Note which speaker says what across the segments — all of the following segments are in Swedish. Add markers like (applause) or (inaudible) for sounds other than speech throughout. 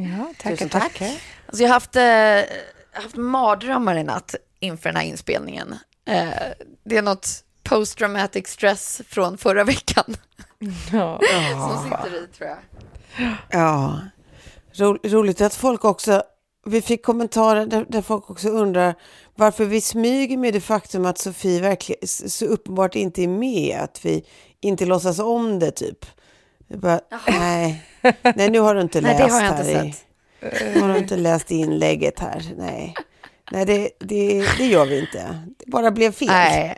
Speaker 1: Ja, tackar,
Speaker 2: Tusen tack.
Speaker 1: tackar.
Speaker 3: Alltså jag har haft, eh, haft mardrömmar i natt inför den här inspelningen. Eh, det är något post-traumatic stress från förra veckan
Speaker 1: Ja. (laughs)
Speaker 3: som sitter i tror jag.
Speaker 2: Ja, Ro, roligt att folk också, vi fick kommentarer där, där folk också undrar varför vi smyger med det faktum att Sofie verkligen så uppenbart inte är med, att vi inte låtsas om det typ. Bara, nej, nej, nu har du inte
Speaker 3: Nej,
Speaker 2: läst
Speaker 3: det har jag
Speaker 2: här.
Speaker 3: inte
Speaker 2: i-
Speaker 3: sett.
Speaker 2: Nu har du inte läst inlägget här, nej. Nej, det, det, det gör vi inte. Det bara blev fel.
Speaker 3: Nej.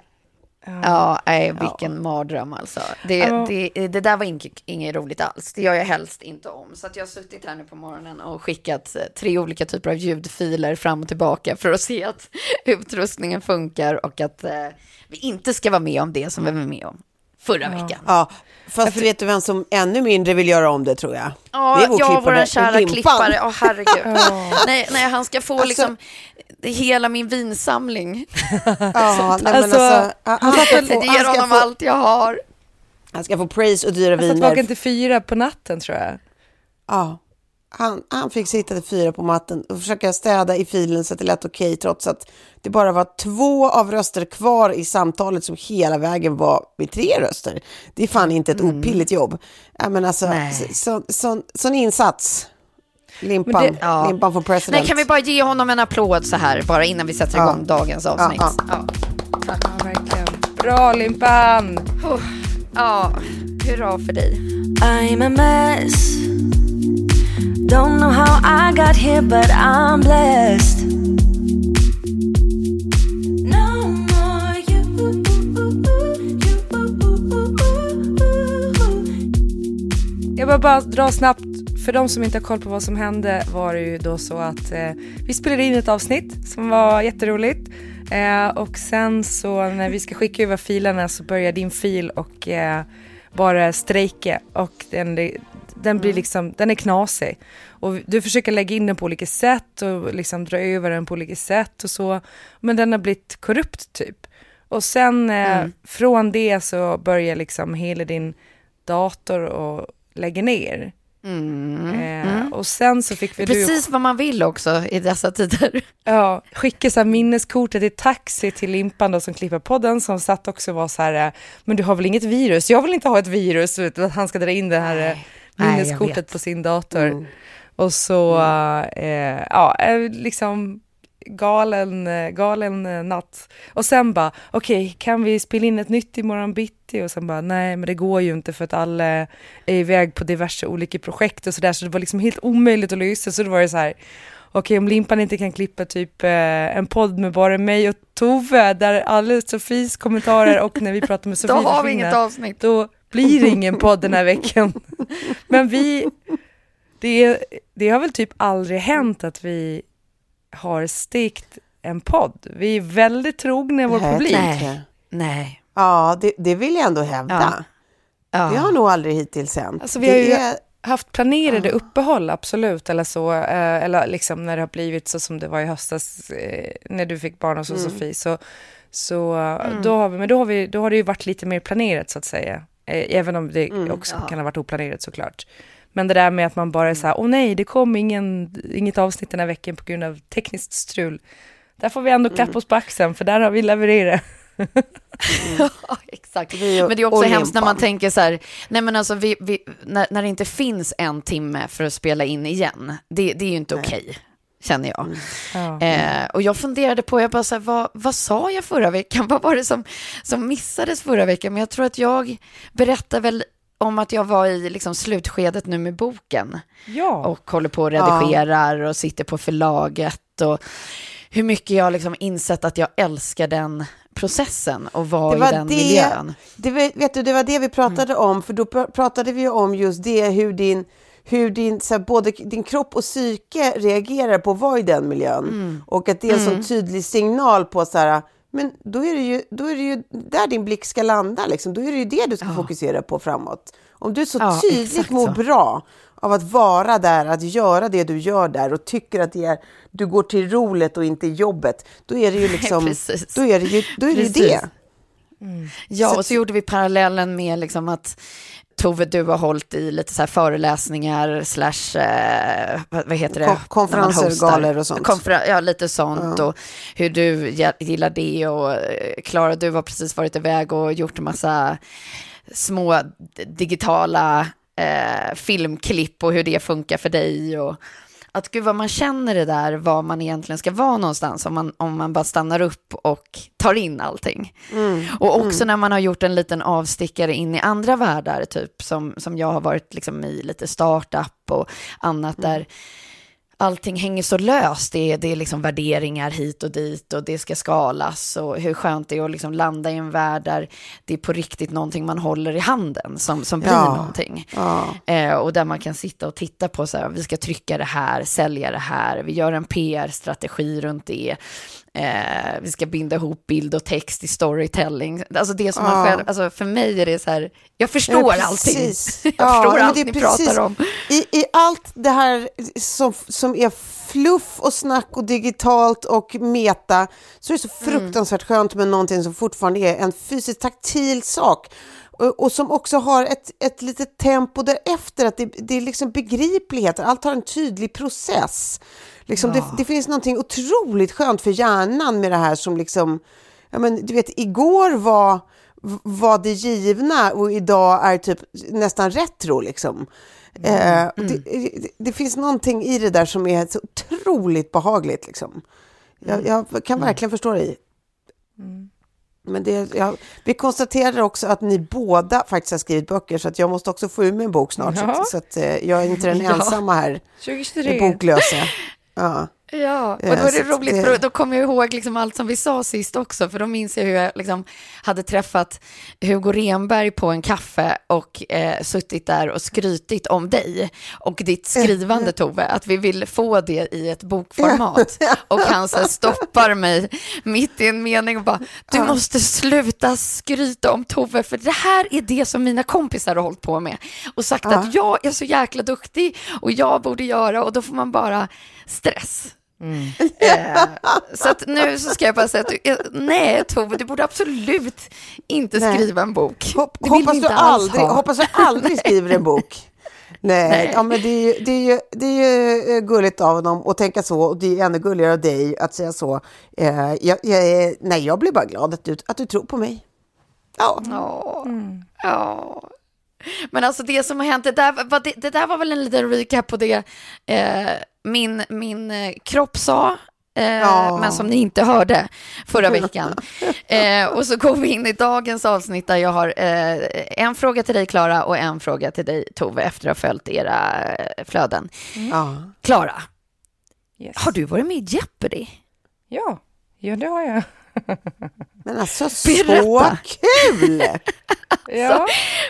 Speaker 3: Ja, nej, vilken mardröm alltså. Det,
Speaker 1: Ja.
Speaker 3: det, det där var inget, inget roligt alls. Det gör jag helst inte om. Så att jag har suttit här nu på morgonen och skickat eh, tre olika typer av ljudfiler fram och tillbaka för att se att (laughs) utrustningen funkar och att eh, vi inte ska vara med om det som vi var med om förra veckan.
Speaker 2: Ja, fast vet du vem som ännu mindre vill göra om det tror jag?
Speaker 3: Ja,
Speaker 2: det är vår
Speaker 3: ja vår kära
Speaker 2: Limpan.
Speaker 3: klippare. Åh, herregud. (laughs) nej, nej, han ska få
Speaker 2: Alltså-
Speaker 3: liksom hela min vinsamling. (laughs)
Speaker 2: Ja, (laughs) nej, men
Speaker 1: Alltså,
Speaker 2: alltså, han, han, ska
Speaker 3: Jag
Speaker 2: få,
Speaker 3: ger
Speaker 2: han, ska
Speaker 3: honom
Speaker 2: få,
Speaker 3: allt jag har.
Speaker 2: han ska få praise och dyra
Speaker 1: satt
Speaker 2: viner.
Speaker 1: vaken till fyra på natten tror jag.
Speaker 2: Ja, han, han fick sitta till fyra på matten och försöka städa i filen så att det lät okej trots att det bara var två av röster kvar i samtalet som hela vägen var med tre röster. Det är fan inte ett opilligt jobb. Ja, men alltså,
Speaker 3: Nej.
Speaker 2: så, så, sån, sån insats. Limpan,
Speaker 1: Men det-
Speaker 3: ja.
Speaker 2: Limpan för president.
Speaker 3: Nej, kan vi bara ge honom en applåd så här, bara innan vi sätter
Speaker 2: Ja.
Speaker 3: igång dagens avsnitt?
Speaker 2: Ja,
Speaker 3: Ja,
Speaker 2: ja.
Speaker 1: Ja, verkligen. Bra Limpan!
Speaker 3: ja. hurra för dig.
Speaker 4: I'm a mess. Don't know how I got here, but I'm blessed. No more you.
Speaker 1: Jag behöver bara dra snabbt, för de som inte har koll på vad som hände var det ju då så att eh, vi spelade in ett avsnitt som var jätteroligt. Eh, och sen så när vi ska skicka över filerna så börjar din fil och eh, bara strejka och den, den blir liksom, den är knasig. Och du försöker lägga in den på olika sätt och liksom dra över den på olika sätt och så. Men den har blivit korrupt typ. Och sen eh, från det så börjar liksom hela din dator och lägga ner. Eh, och sen så fick vi du
Speaker 3: Precis vad man vill också i dessa tider. (laughs)
Speaker 1: ja, skicka så här minneskortet i taxi till Limpan då, som klipper podden som satt också och var så här, eh, men du har väl inget virus? Jag vill inte ha ett virus, utan att han ska dra in det här eh,
Speaker 3: Nej,
Speaker 1: minneskortet på sin dator. Och så, eh, ja, eh, liksom galen, eh, galen eh, natt. Och sen bara, okej, kan vi spela in ett nytt imorgon bitti? Och sen bara, nej, men det går ju inte för att alla är iväg på diverse olika projekt och sådär, så det var liksom helt omöjligt att lösa. Så då var det så här, okej, om Limpan inte kan klippa typ en podd med bara mig och Tove, där alla Sofies kommentarer och när vi pratar med (laughs)
Speaker 3: Då
Speaker 1: Sofie
Speaker 3: har vi inget avsnitt.
Speaker 1: då blir ingen podd den här veckan. Men vi, det, det har väl typ aldrig hänt att vi har stekt en podd. Vi är väldigt trogna vår
Speaker 2: Nej,
Speaker 1: publik.
Speaker 2: det.
Speaker 3: Nej.
Speaker 2: Ja, det, det vill jag ändå hävda.
Speaker 3: Ja.
Speaker 2: Det har nog aldrig hittills hänt.
Speaker 1: Alltså, vi har ju
Speaker 2: är-
Speaker 1: haft planerade uppehåll, absolut. Eller så, eh, eller liksom när det har blivit så som det var i höstas, eh, när du fick barn hos
Speaker 2: Mm.
Speaker 1: Sofie. Så, så då har vi, men då har, vi, då har det ju varit lite mer planerat så att säga. Eh, även om det
Speaker 2: Mm.
Speaker 1: också kan ha varit oplanerat såklart. Men det där med att man bara är så här, åh nej, det kom ingen, inget avsnitt den här veckan på grund av tekniskt strul. Där får vi ändå
Speaker 2: Mm.
Speaker 1: klappa oss på axeln, för där har vi levererat. (laughs)
Speaker 3: Ja, exakt. Men det är också hemskt när man tänker så här, nej men alltså vi, vi, när, när det inte finns en timme för att spela in igen, det, det är ju inte okej, känner jag.
Speaker 1: Ja.
Speaker 3: Eh, och jag funderade på, jag bara så här, vad, vad sa jag förra veckan? (laughs) Vad var det som, som missades förra veckan? Men jag tror att jag berättade väl om att jag var i liksom slutskedet nu med boken
Speaker 1: ja.
Speaker 3: och håller på och redigerar och sitter på förlaget och hur mycket jag liksom insett att jag älskar den processen och vara
Speaker 2: Det
Speaker 3: i
Speaker 2: var
Speaker 3: den
Speaker 2: det-
Speaker 3: miljön.
Speaker 2: Det, vet du, det var det vi pratade
Speaker 3: Mm.
Speaker 2: om, för då pr- pratade vi ju om just det, hur din, hur din, så här, både din kropp och psyke reagerar på att vara i den miljön.
Speaker 3: Mm.
Speaker 2: Och att det är en sån tydlig signal på så här, men då är, det ju, då är det ju där din blick ska landa, liksom. då är det ju det du ska fokusera på framåt. Om du så
Speaker 3: Ja,
Speaker 2: tydligt mår
Speaker 3: så.
Speaker 2: bra av att vara där, att göra det du gör där och tycker att det är, du går till roligt och inte jobbet, då är det ju (laughs) liksom, då är det ju, då är det, ju det.
Speaker 3: Ja,
Speaker 2: Så-
Speaker 3: och så gjorde vi parallellen med liksom att Tove, du har hållit i lite så här föreläsningar slash, eh, vad, heter det?
Speaker 2: Kon- konferenser, galor och sånt.
Speaker 3: Konfer- ja, lite sånt och hur du gillar det och eh, Klara, du har precis varit iväg och gjort en massa små digitala eh, filmklipp och hur det funkar för dig och att gud vad man känner det där, var man egentligen ska vara någonstans om man, om man bara stannar upp och tar in allting. Och också när man har gjort en liten avstickare in i andra världar, typ som, som jag har varit liksom i lite startup och annat där allting hänger så löst. Det är, det är liksom värderingar hit och dit och det ska skalas och hur skönt det är att liksom landa i en värld där det är på riktigt någonting man håller i handen som, som blir
Speaker 2: Ja.
Speaker 3: någonting.
Speaker 2: Ja.
Speaker 3: Eh, och där man kan sitta och titta på så här, vi ska trycka det här, sälja det här, vi gör en PR-strategi runt det. Eh, vi ska binda ihop bild och text i storytelling. Alltså det som man
Speaker 2: Ja.
Speaker 3: själv, alltså för mig är det så här, jag förstår
Speaker 2: Ja,
Speaker 3: allting. (laughs) Jag
Speaker 2: Ja,
Speaker 3: förstår
Speaker 2: men
Speaker 3: allt ni
Speaker 2: precis-
Speaker 3: pratar om.
Speaker 2: I, I allt det här som, som är fluff och snack och digitalt och meta så är det så
Speaker 3: Mm.
Speaker 2: fruktansvärt skönt med någonting som fortfarande är en fysiskt taktil sak. Och, och som också har ett, ett litet tempo därefter, att det, det är liksom begripligheter, allt har en tydlig process. Liksom det, det finns någonting otroligt skönt för hjärnan med det här som liksom, ja men du vet, igår var, var det givna och idag är typ nästan retro liksom. Eh, det, det, det finns någonting i det där som är så otroligt behagligt liksom. Jag, jag kan verkligen förstå dig. Men det, jag, vi konstaterar också att ni båda faktiskt har skrivit böcker så att jag måste också få ur mig en bok snart. Så,
Speaker 1: Ja.
Speaker 2: att, så att eh, jag är inte den (laughs)
Speaker 3: Ja.
Speaker 2: ensamma här
Speaker 1: 2023.
Speaker 2: boklösa. Ja.
Speaker 3: Ja, och då är det roligt, för då kommer jag ihåg liksom allt som vi sa sist också, för då minns jag hur jag liksom hade träffat Hugo Renberg på en kaffe och eh, suttit där och skrytit om dig och ditt skrivande Tove, att vi vill få det i ett bokformat. (laughs) Och han så här stoppar mig mitt i en mening och bara, du måste sluta skryta om Tove, för det här är det som mina kompisar har hållit på med. Och sagt att jag är så jäkla duktig och jag borde göra, och då får man bara stress. Eh, (laughs) så att nu så ska jag bara säga att du, nej Tove, du borde absolut inte
Speaker 2: Nej.
Speaker 3: skriva en bok.
Speaker 2: Hopp, hoppas, du aldrig,
Speaker 3: ha.
Speaker 2: hoppas du aldrig (laughs) skriver en bok. Nej,
Speaker 3: Nej.
Speaker 2: Ja, men det är ju, det är ju, det är ju eh, gulligt av honom att tänka så och det är ännu gulligare av dig att säga så. Eh, jag, jag, nej, jag blir bara glad att du, att du tror på mig. Ja,
Speaker 3: Ja. ja. Men alltså det som har hänt, det där, var, det, det där var väl en liten recap på det eh, min, min eh, kropp sa, eh,
Speaker 2: Ja.
Speaker 3: men som ni inte hörde förra (laughs) veckan. Eh, och så går vi in i dagens avsnitt där jag har eh, en fråga till dig Klara och en fråga till dig Tove efter att ha följt era eh, flöden.
Speaker 2: ja.
Speaker 3: Klara,
Speaker 1: Yes.
Speaker 3: har du varit med i Jeopardy?
Speaker 1: Ja, ja det har jag. (laughs)
Speaker 2: Men alltså
Speaker 3: Berätta.
Speaker 2: så kul! (laughs)
Speaker 1: Ja.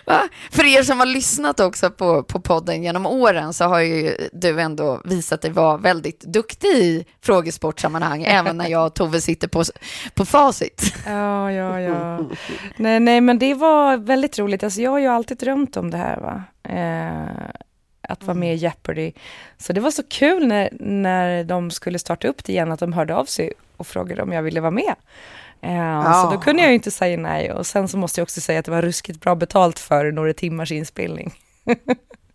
Speaker 3: Va? För er som har lyssnat också på, på podden genom åren så har ju du ändå visat dig vara väldigt duktig i frågesportsammanhang, (laughs) även när jag och Tove sitter på, på facit.
Speaker 1: Ja, ja, ja. Nej, nej, men det var väldigt roligt. Alltså, jag har ju alltid drömt om det här, va. Eh, att vara med i Jeopardy. Så det var så kul när, när de skulle starta upp det igen, att de hörde av sig och frågade om jag ville vara med. Eh, Så då kunde jag ju inte säga nej. Och sen så måste jag också säga att det var ruskigt bra betalt för några timmars inspelning. (laughs)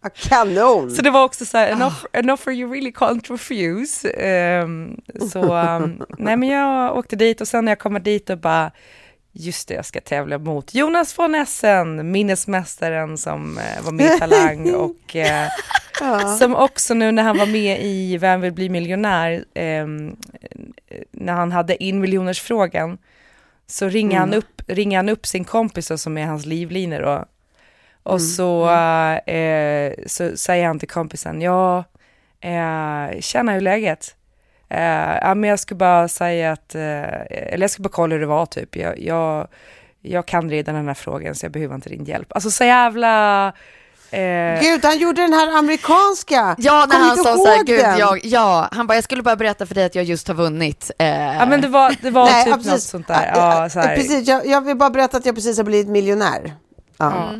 Speaker 2: Ja, Kanon!
Speaker 1: Så det var också så här, an, offer, an offer you really can't refuse. Ehm, så um, (laughs) nej men jag åkte dit och sen när jag kommer dit och bara, just det, jag ska tävla mot Jonas von Essen, minnesmästaren som eh, var med i Talang (laughs) och eh, som också nu när han var med i Vem vill bli miljonär, ehm, när han hade in miljoners frågan så ringer, han upp, ringer han upp sin kompis som är hans livlinor då. Och så, eh, så säger han till kompisen, ja, eh, tjena hur är läget? Eh, ja, men jag skulle bara säga att, eh, eller jag skulle bara kolla hur det var typ. Jag, jag, jag kan redan den här frågan så jag behöver inte din hjälp. Alltså så jävla... Eh,
Speaker 2: Gud, han gjorde den här amerikanska!
Speaker 3: Ja, när han sa så här, gud, jag, ja, han bara, jag skulle bara berätta för dig att jag just har vunnit. Eh,
Speaker 1: ja men det var, det var (laughs)
Speaker 2: Nej,
Speaker 1: typ
Speaker 2: ja,
Speaker 1: något
Speaker 2: precis.
Speaker 1: sånt där.
Speaker 2: Ja,
Speaker 1: så.
Speaker 2: Precis, jag, jag vill bara berätta att jag precis har blivit miljonär. Ja.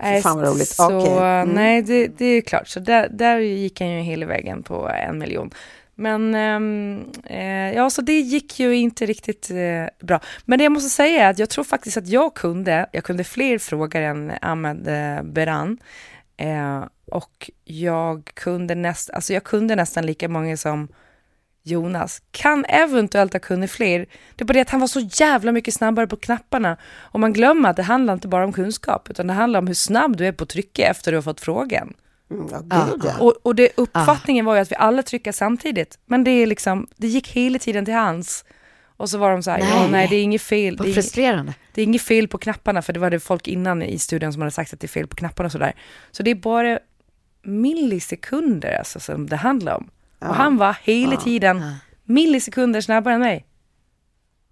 Speaker 1: Nej,
Speaker 2: Fan vad roligt.
Speaker 1: Så,
Speaker 2: Okej. Mm.
Speaker 1: Nej, det, det är klart. Så där, där gick han ju hela vägen på en miljon. Men ehm, eh, ja, så det gick ju inte riktigt eh, bra. Men det jag måste säga är att jag tror faktiskt att jag kunde, jag kunde fler frågor än Ahmed eh, Beran. Eh, och jag kunde, näst, alltså jag kunde nästan lika många som Jonas. Kan eventuellt ha kunnat fler. Det är bara det att han var så jävla mycket snabbare på knapparna. Och man glömmer att det handlar inte bara om kunskap, utan det handlar om hur snabb du är på att trycka efter du har fått frågan.
Speaker 2: Mm, ja, gud, ja.
Speaker 1: Och, och det, uppfattningen var ju att vi alla trycker samtidigt. Men det är liksom, det gick hela tiden till hans. Och så var de så här, nej, ja,
Speaker 3: Nej.
Speaker 1: det är inget fel. Det
Speaker 3: vad
Speaker 1: är, inget,
Speaker 3: frustrerande.
Speaker 1: det är inget fel på knapparna, för det var det folk innan i studion som hade sagt att det är fel på knapparna och sådär. Så det är bara millisekunder alltså som det handlar om. Och han var hela tiden millisekunder snabbare än mig.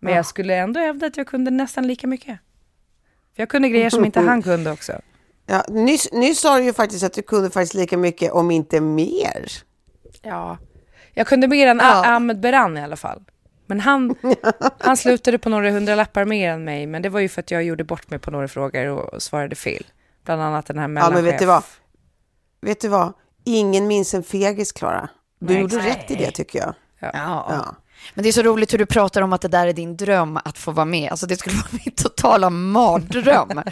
Speaker 1: Men jag skulle ändå hävda att jag kunde nästan lika mycket. För jag kunde grejer som inte (laughs) han kunde också.
Speaker 2: Ja, nyss, nyss sa du ju faktiskt att du kunde faktiskt lika mycket, om inte mer.
Speaker 1: Ja. Jag kunde mer än
Speaker 3: Ja.
Speaker 1: Ahmed Beran i alla fall. Men han, (laughs) han slutade på några hundralappar mer än mig. Men det var ju för att jag gjorde bort mig på några frågor och, svarade fel. Bland annat den här
Speaker 2: Ja,
Speaker 1: mellanchef.
Speaker 2: men vet du vad? Vet du vad? Ingen minns en fegis, Klara. Du
Speaker 1: Nej,
Speaker 2: gjorde
Speaker 1: nej.
Speaker 2: rätt i det, tycker jag.
Speaker 3: Ja.
Speaker 2: Ja.
Speaker 3: Men det är så roligt hur du pratar om att det där är din dröm att få vara med. Alltså det skulle (laughs) vara min totala mardröm.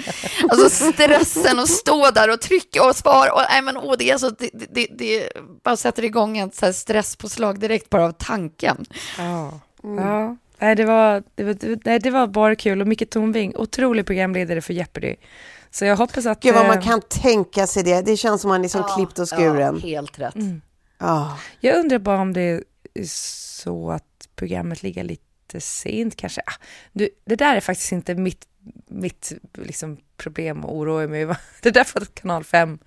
Speaker 3: Alltså stressen att stå där och trycka och svara. Och, nej, men, åh, det, är så, det, det, det, bara sätter igång en så här stresspåslag direkt bara av tanken.
Speaker 1: Ja. ja. Nej, det var, det, var, nej, det var bara kul och Micke Tornving, otrolig programledare för Jeopardy. Så jag hoppas att...
Speaker 2: Gud vad man
Speaker 1: eh,
Speaker 2: kan tänka sig det. Det känns som man är som klippt och skuren.
Speaker 3: Ja, helt rätt.
Speaker 2: Ja.
Speaker 1: Jag undrar bara om det är så att programmet ligger lite sent kanske. Ah, du, det där är faktiskt inte mitt, mitt liksom, problem och oroa mig. (laughs) Det är därför att kanal 5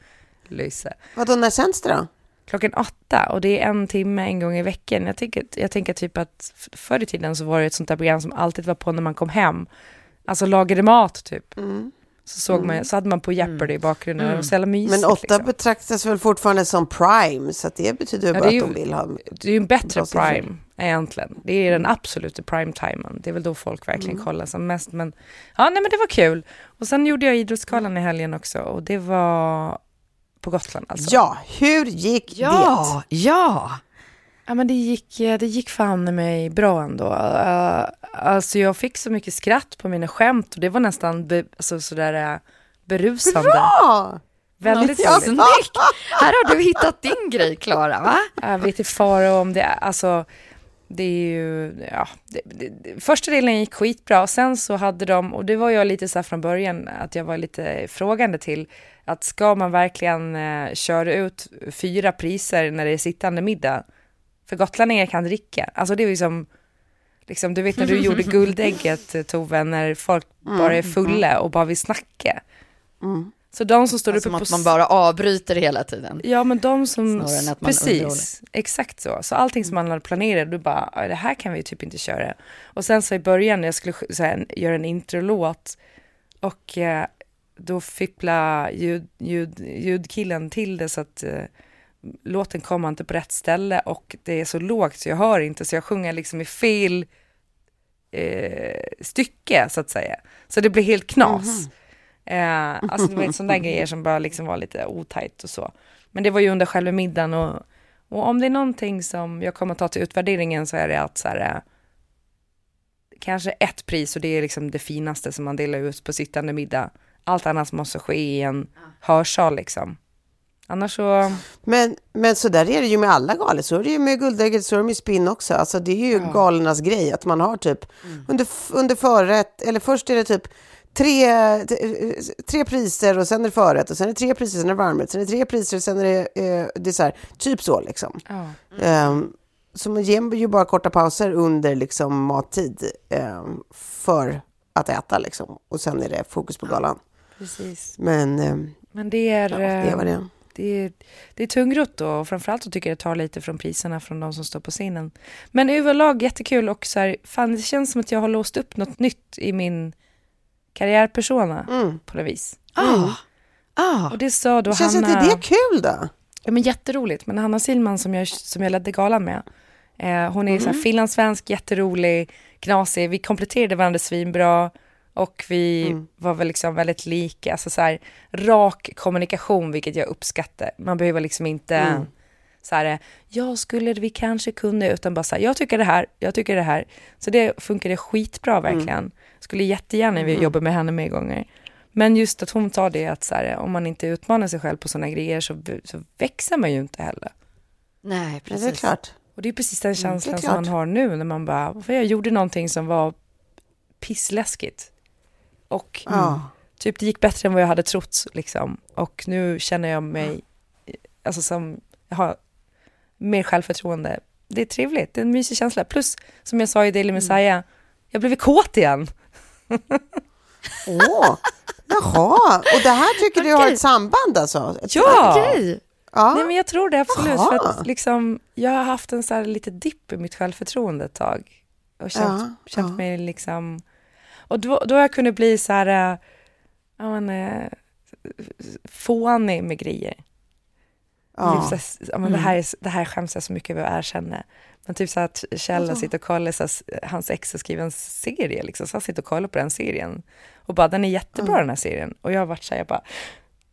Speaker 1: lyser.
Speaker 2: Vadå, när sänds det då?
Speaker 1: Klockan åtta och det är en timme en gång i veckan. Jag tänker, jag tänker typ att förr i tiden så var det ett sånt där program som alltid var på när man kom hem. Alltså lagade mat typ. Så, såg man, så hade man på Jeopardy i bakgrunden. Det var så jävla mysigt.
Speaker 2: Men åtta
Speaker 1: liksom.
Speaker 2: betraktas väl fortfarande som prime, så det betyder
Speaker 1: Ja,
Speaker 2: bara
Speaker 1: ju-
Speaker 2: att de vill ha...
Speaker 1: Det är ju en bättre prime egentligen. Det är den absoluta prime-timen. Det är väl då folk verkligen kollar som mest. Men ja, nej men det var kul. Och sen gjorde jag Idrottsgalan i helgen också och det var på Gotland alltså.
Speaker 2: Ja, hur gick det?
Speaker 3: Ja, ja.
Speaker 1: Ja men det gick, eh, det gick fan i mig bra ändå. Uh, alltså jag fick så mycket skratt på mina skämt och det var nästan be, alltså, sådär uh, berusande.
Speaker 2: Bra!
Speaker 1: Väldigt
Speaker 2: Ja.
Speaker 3: Snyggt! Här har du hittat din grej, Klara, va?
Speaker 1: Jag vet inte fara om det, är- alltså det är ju, ja, det, det, det, första delen gick skitbra sen så hade de, och det var jag lite så här från början, att jag var lite frågande till, att ska man verkligen eh, köra ut fyra priser när det är sittande middag? För gotlänningar kan dricka, alltså det är ju som, liksom, du vet när du gjorde (laughs) guldägget eh, Tove, när folk bara är fulla och bara vill snacka. Så de som står
Speaker 3: Som
Speaker 1: uppe på...
Speaker 3: att man bara avbryter hela tiden.
Speaker 1: Ja, men de som...
Speaker 3: Man underhåller.
Speaker 1: Precis, exakt så. Så allting som man hade planerat, du bara, "Ja, det här kan vi typ inte köra. Och sen så i början när jag skulle här, göra en introlåt och eh, då fippla ljud, ljud, ljudkillen till det så att eh, låten kommer inte på rätt ställe och det är så lågt så jag hör inte så jag sjunger liksom i fel eh, stycke så att säga. Så det blir helt knas. Eh, alltså det var sådana där grejer som bara liksom var lite otajt och så. Men det var ju under själva middagen och, och om det är någonting som jag kommer att ta till utvärderingen så är det att så här, eh, kanske ett pris och det är liksom det finaste som man delar ut på sittande middag. Allt annat måste ske i en hörsal liksom. Annars så,
Speaker 2: Men, men så där är det ju med alla galor. Så är det ju med Guldägget, så är det med spinn också. Alltså det är ju galernas grej att man har typ under, under förrätt, eller först är det typ tre, tre priser och sen är det förrätt och sen är det tre priser, sen är det varmrätt, sen är det tre priser och sen är det eh, dessert. Typ så liksom.
Speaker 1: ja.
Speaker 2: Um, så man ger ju bara korta pauser under liksom mattid ehm, för att äta liksom. Och sen är det fokus på galan.
Speaker 1: precis.
Speaker 2: Men ehm,
Speaker 1: Men det är,
Speaker 2: ja, det är vad det är.
Speaker 1: Det är, det är tungrott då, och framförallt så tycker jag det tar lite från priserna från de som står på scenen. Men överlag jättekul och så här, fan det känns som att jag har låst upp något nytt i min karriärpersona
Speaker 2: Mm.
Speaker 1: på något vis.
Speaker 3: Ah, ah.
Speaker 1: Och det sa då
Speaker 2: känns
Speaker 1: Hanna...
Speaker 2: inte det kul då?
Speaker 1: Ja, men jätteroligt. Men Hanna Silman som jag, som jag ledde galan med, eh, hon är så här finlandssvensk, jätterolig, knasig. Vi kompletterade varandra svinbra och vi var väl liksom väldigt lika. Alltså så här, rak kommunikation, vilket jag uppskattar. Man behöver liksom inte så här, jag skulle vi kanske kunde, utan bara så här, jag tycker det här, jag tycker det här. Så det funkade skitbra verkligen. Skulle jättegärna vilja jobba med henne mer gånger. Men just att hon tar det att så här, om man inte utmanar sig själv på sådana grejer så, så växer man ju inte heller.
Speaker 3: Nej, precis.
Speaker 2: det är klart.
Speaker 1: Och det är precis den känslan som man har nu när man bara, för jag gjorde någonting som var pissläskigt. Och
Speaker 2: Ja.
Speaker 1: typ det gick bättre än vad jag hade trott liksom. Och nu känner jag mig, alltså som, jag har mer självförtroende. Det är trevligt, det är en mysig känsla. Plus, som jag sa i Daily Messiah, jag blev kåt igen. (laughs)
Speaker 2: Åh, jaha. Och det här tycker du har ett samband alltså?
Speaker 1: Ja!
Speaker 3: Okej.
Speaker 2: Ja.
Speaker 1: Nej men jag tror det absolut.
Speaker 2: Jaha.
Speaker 1: För att liksom, jag har haft en så här lite dipp i mitt självförtroende ett tag. Och känt,
Speaker 2: Ja,
Speaker 1: känt
Speaker 2: ja.
Speaker 1: mig liksom... Och då, då har jag kunnat bli så här... äh, Ja, men, äh, fånig med grejer.
Speaker 2: Ja.
Speaker 1: Typ så ja, men det, här är, det här skäms jag så mycket över att erkänna. Men typ så att Kjell sitter och kollar, så här, hans ex har skrivit en serie, liksom, så han sitter och kollar på den serien. Och bara, den är jättebra den här serien. Och jag har varit så här, jag bara,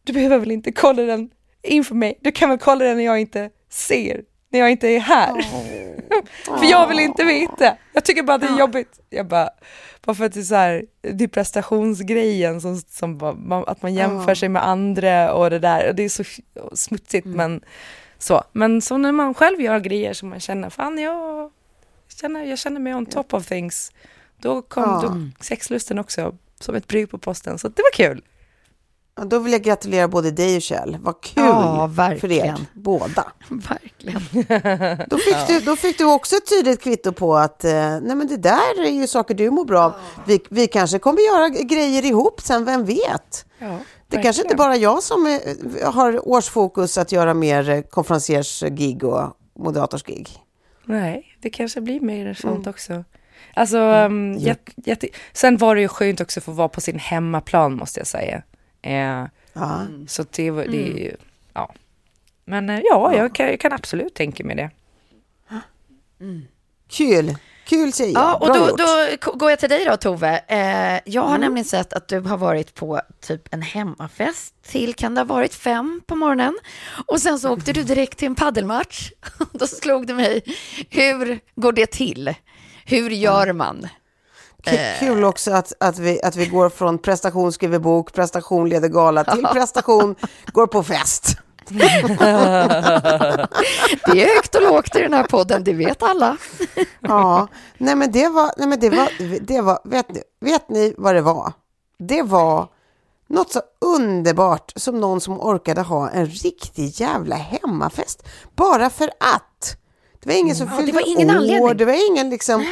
Speaker 1: du behöver väl inte kolla den inför mig, du kan väl kolla den när jag inte ser, när jag inte är här. (laughs) för jag vill inte veta. Jag tycker bara det är jobbigt. Jag bara, bara för att det är så här, det är prestationsgrejen som, som bara, att man jämför sig med andra och det där. Och det är så smutsigt men så. Men så när man själv gör grejer som man känner, fan jag känner, jag känner mig on top of things. Då kom
Speaker 2: Ja.
Speaker 1: då, sexlusten också som ett brev på posten. Så det var kul.
Speaker 2: Ja, Då vill jag gratulera både dig och Kjell. Vad kul
Speaker 3: Ja,
Speaker 2: för er båda. (laughs)
Speaker 3: Verkligen. (laughs)
Speaker 2: Då fick, du, då fick du också ett tydligt kvitto på att eh, nej men det där är ju saker du mår bra av. Vi, vi kanske kommer göra grejer ihop sen, vem vet?
Speaker 1: Ja,
Speaker 2: Det kanske inte bara jag som eh, har årsfokus att göra mer eh, konferenciers-gig och moderatorsgig.
Speaker 1: Nej, det kanske blir mer sånt också. Alltså, um, jätte, jätte, sen var det ju skönt också att få vara på sin hemmaplan måste jag säga. Eh,
Speaker 2: Ja.
Speaker 1: Så det, var- det är ju, ja. Men eh, ja, jag kan, jag kan absolut tänka mig det.
Speaker 2: Kul, kul säger jag.
Speaker 3: Ja, och då, då går jag till dig då, Tove. Eh, jag har nämligen sett att du har varit på typ en hemmafest till, kan det ha varit fem på morgonen? Och sen så åkte du direkt till en paddelmatch. (laughs) då slog det mig, hur går det till? Hur gör man?
Speaker 2: K- Kul också att, att, vi, att vi går från prestation skriver bok, prestation leder gala till prestation går på fest. (laughs)
Speaker 3: Det är högt och lågt i den här podden, det vet alla.
Speaker 2: Ja, nej men det var, nej men det var, det var vet, ni, vet ni vad det var? Det var något så underbart som någon som orkade ha en riktig jävla hemmafest. Bara för att. Det var ingen som
Speaker 3: Ja, det
Speaker 2: fyllde
Speaker 3: var ingen
Speaker 2: år,
Speaker 3: anledning.
Speaker 2: det var ingen liksom, Det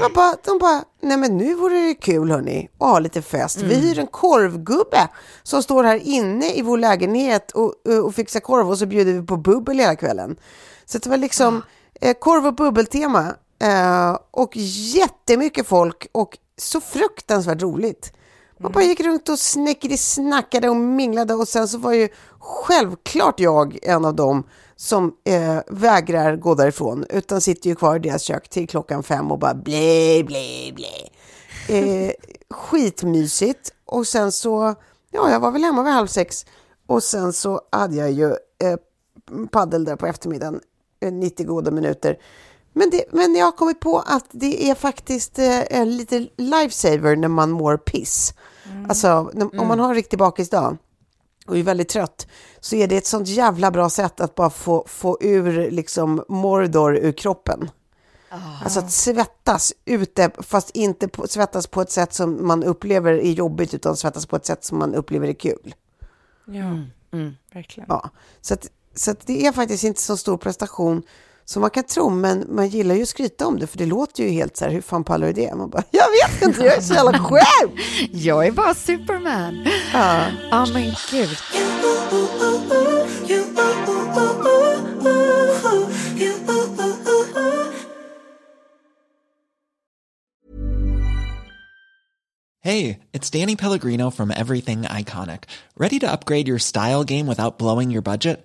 Speaker 2: var bara, de bara, nej men nu vore det kul hörni, att ha lite fest. Vi hyr en korvgubbe som står här inne i vår lägenhet och, och fixar korv och så bjuder vi på bubbel hela kvällen. Så det var liksom eh, korv och bubbeltema eh, och jättemycket folk och så fruktansvärt roligt. Man bara gick runt och snäckade, snackade och minglade och sen så var ju självklart jag en av dem som eh, vägrar gå därifrån utan sitter ju kvar i deras kök till klockan fem och bara blä, blä, blä. Eh, skitmysigt och sen så, ja jag var väl hemma vid halv sex och sen så hade jag ju eh, paddel där på eftermiddagen, eh, 90 goda minuter. Men, det, men jag har kommit på att det är faktiskt eh, en lite lifesaver när man mår piss. Alltså när, om man har en riktig bakisdag och är väldigt trött så är det ett sånt jävla bra sätt att bara få, få ur liksom Mordor ur kroppen. Alltså att svettas ute, fast inte på, svettas på ett sätt som man upplever är jobbigt utan svettas på ett sätt som man upplever är kul.
Speaker 1: Ja, verkligen.
Speaker 2: Ja. Så, att, så att det är faktiskt inte så stor prestation som man kan tro, men man gillar ju att skryta om det, för det låter ju helt så här, hur fan pallar du det? Man bara, jag vet inte, jag är så jävla sjuk! (laughs)
Speaker 3: Jag är bara Superman.
Speaker 2: Ja.
Speaker 3: Ja, men gud.
Speaker 5: Hey, it's Danny Pellegrino from Everything Iconic. Ready to upgrade your style game without blowing your budget?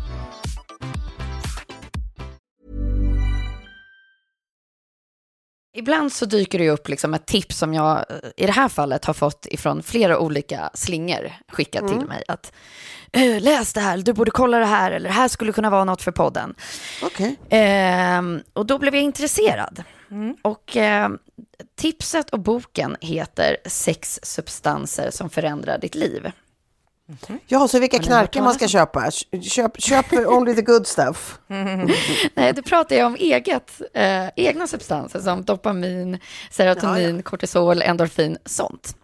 Speaker 3: Ibland så dyker det upp liksom ett tips som jag eh, i det här fallet har fått ifrån flera olika slingor skickat till mig. Att "Eh, läs det här, du borde kolla det här, eller det här skulle kunna vara något för podden.
Speaker 2: Okej.
Speaker 3: Ehm, och då blev jag intresserad. Och ehm, tipset och boken heter Sex substanser som förändrar ditt liv.
Speaker 2: Ja, så vilka knarkar man ska köpa? Köp, köp only the good stuff. (laughs)
Speaker 3: Nej, då pratar jag om eget, eh, egna substanser som dopamin, serotonin, kortisol, endorfin, sånt.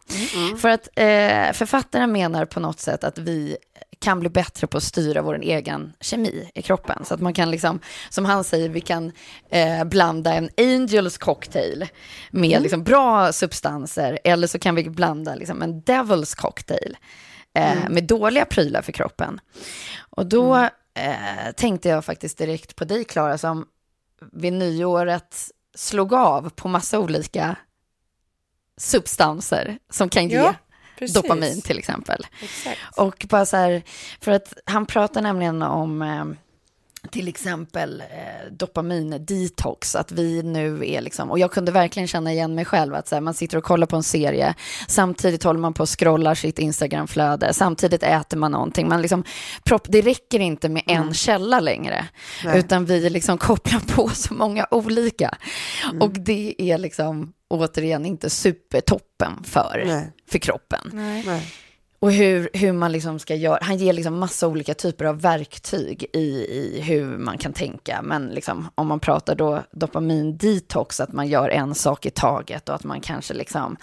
Speaker 3: För att eh, författaren menar på något sätt att vi kan bli bättre på att styra vår egen kemi i kroppen. Så att man kan liksom, som han säger, vi kan eh, blanda en Angels cocktail med liksom bra substanser, eller så kan vi blanda liksom en Devils cocktail eh, med dåliga prylar för kroppen. Och då eh, tänkte jag faktiskt direkt på dig, Klara, som vid nyåret slog av på massa olika substanser som kan ge
Speaker 1: Ja,
Speaker 3: dopamin till exempel.
Speaker 1: Exakt.
Speaker 3: Och bara så här, för att han pratar nämligen om eh, till exempel eh, dopamin-detox, att vi nu är liksom, och jag kunde verkligen känna igen mig själv, att så här, man sitter och kollar på en serie, samtidigt håller man på och scrollar sitt Instagramflöde, samtidigt äter man någonting, man liksom, propp, det räcker inte med en källa längre,
Speaker 2: Nej.
Speaker 3: utan vi liksom kopplar på så många olika. Och det är liksom, återigen, inte supertoppen för,
Speaker 2: Nej.
Speaker 3: för kroppen.
Speaker 2: Nej.
Speaker 3: Och hur, hur man liksom ska göra, han ger liksom massa olika typer av verktyg i, i hur man kan tänka. Men liksom, om man pratar då dopamin-detox, att man gör en sak i taget och att man kanske liksom,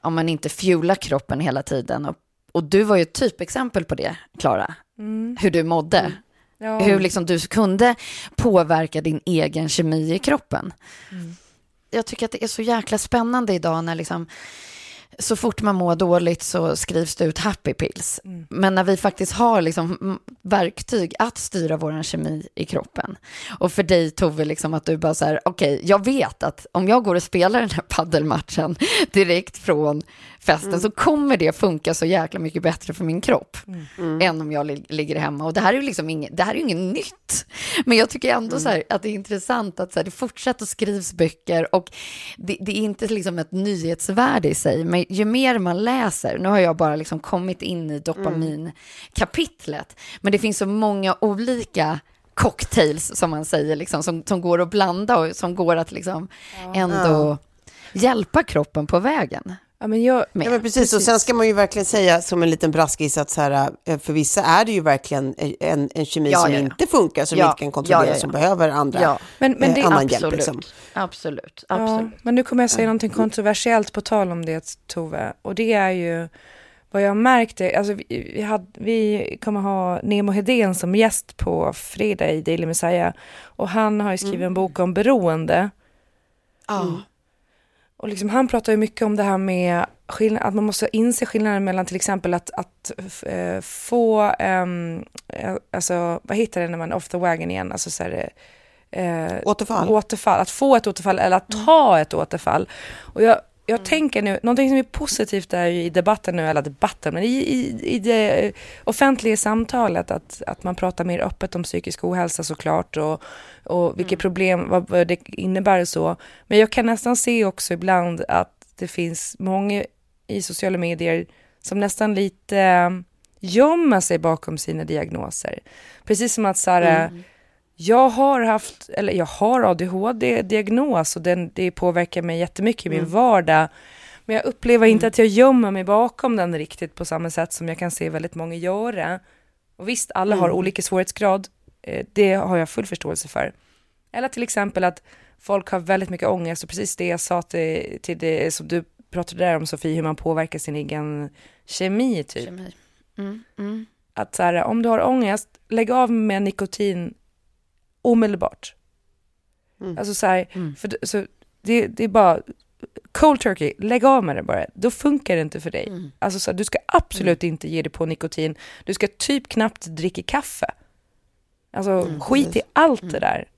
Speaker 3: om man inte fuelar kroppen hela tiden och, Och du var ju ett typexempel på det, Klara. Hur du mådde.
Speaker 1: Ja.
Speaker 3: Hur liksom du kunde påverka din egen kemi i kroppen. Jag tycker att det är så jäkla spännande idag när liksom så fort man mår dåligt så skrivs det ut happy pills. Men när vi faktiskt har liksom mm, verktyg att styra vår kemi i kroppen. Och för dig Tove, liksom att du bara så här, okej, jag vet att om jag går och spelar den här paddelmatchen direkt från festen så kommer det funka så jäkla mycket bättre för min kropp än om jag li- ligger hemma. Och det här är ju liksom inget, det här är ju inget nytt. Men jag tycker ändå så här att det är intressant att så här, det fortsätter skrivs böcker och det, det är inte liksom ett nyhetsvärde i sig. Men ju mer man läser, nu har jag bara liksom kommit in i dopaminkapitlet, men det finns så många olika cocktails som man säger, liksom, som, som går att blanda och som går att liksom ändå hjälpa kroppen på vägen.
Speaker 1: Ja, men jag.
Speaker 2: Ja, men precis. Och sen ska man ju verkligen säga som en liten braskis att så här, eh, för vissa är det ju verkligen en, en kemi
Speaker 3: Ja,
Speaker 2: som
Speaker 3: ja, ja.
Speaker 2: inte funkar, som
Speaker 3: Ja,
Speaker 2: inte kan kontrollera,
Speaker 3: ja, ja, ja.
Speaker 2: som behöver andra,
Speaker 3: Ja.
Speaker 1: Men- men det-
Speaker 2: eh, annan
Speaker 3: absolut.
Speaker 2: hjälp. Liksom.
Speaker 3: Absolut,
Speaker 1: Ja,
Speaker 3: absolut.
Speaker 1: men nu kommer jag säga någonting kontroversiellt på tal om det Tove. Och det är ju vad jag märkte, alltså vi, vi, hade, vi kommer ha Nemo Hedén som gäst på fredag i Daily Messiah. Och han har ju skrivit en bok om beroende.
Speaker 3: Ja.
Speaker 1: Och liksom, han pratar ju mycket om det här med skillnad, att man måste inse skillnaden mellan till exempel att, att eh, få, eh, alltså vad heter det när man är off the wagon igen, alltså så här, eh,
Speaker 2: Återfall.
Speaker 1: återfall, att få ett återfall eller att ta ett återfall. Och jag, jag tänker nu, någonting som är positivt är ju i debatten nu, eller debatten, men i, i, i det offentliga samtalet att, att man pratar mer öppet om psykisk ohälsa såklart och, och vilka problem, vad, vad det innebär och så. Men jag kan nästan se också ibland att det finns många i sociala medier som nästan lite gömmer sig bakom sina diagnoser. Precis som att så här, jag har haft, eller jag har ADHD-diagnos och den, det påverkar mig jättemycket i min vardag. Men jag upplever inte att jag gömmer mig bakom den riktigt på samma sätt som jag kan se väldigt många göra. Och visst, alla har olika svårighetsgrad. Eh, Det har jag full förståelse för. Eller till exempel att folk har väldigt mycket ångest och precis det jag sa till, till det som du pratade där om Sofie, hur man påverkar sin egen kemi typ.
Speaker 3: Kemi. Mm, mm.
Speaker 1: Att så här, om du har ångest, lägg av med nikotin omedelbart. Alltså så här, för, d- så det, det är bara cold turkey, lägg av med det bara. Då funkar det inte för dig. Alltså så här, du ska absolut inte ge dig på nikotin. Du ska typ knappt dricka kaffe. Alltså skit i allt det där.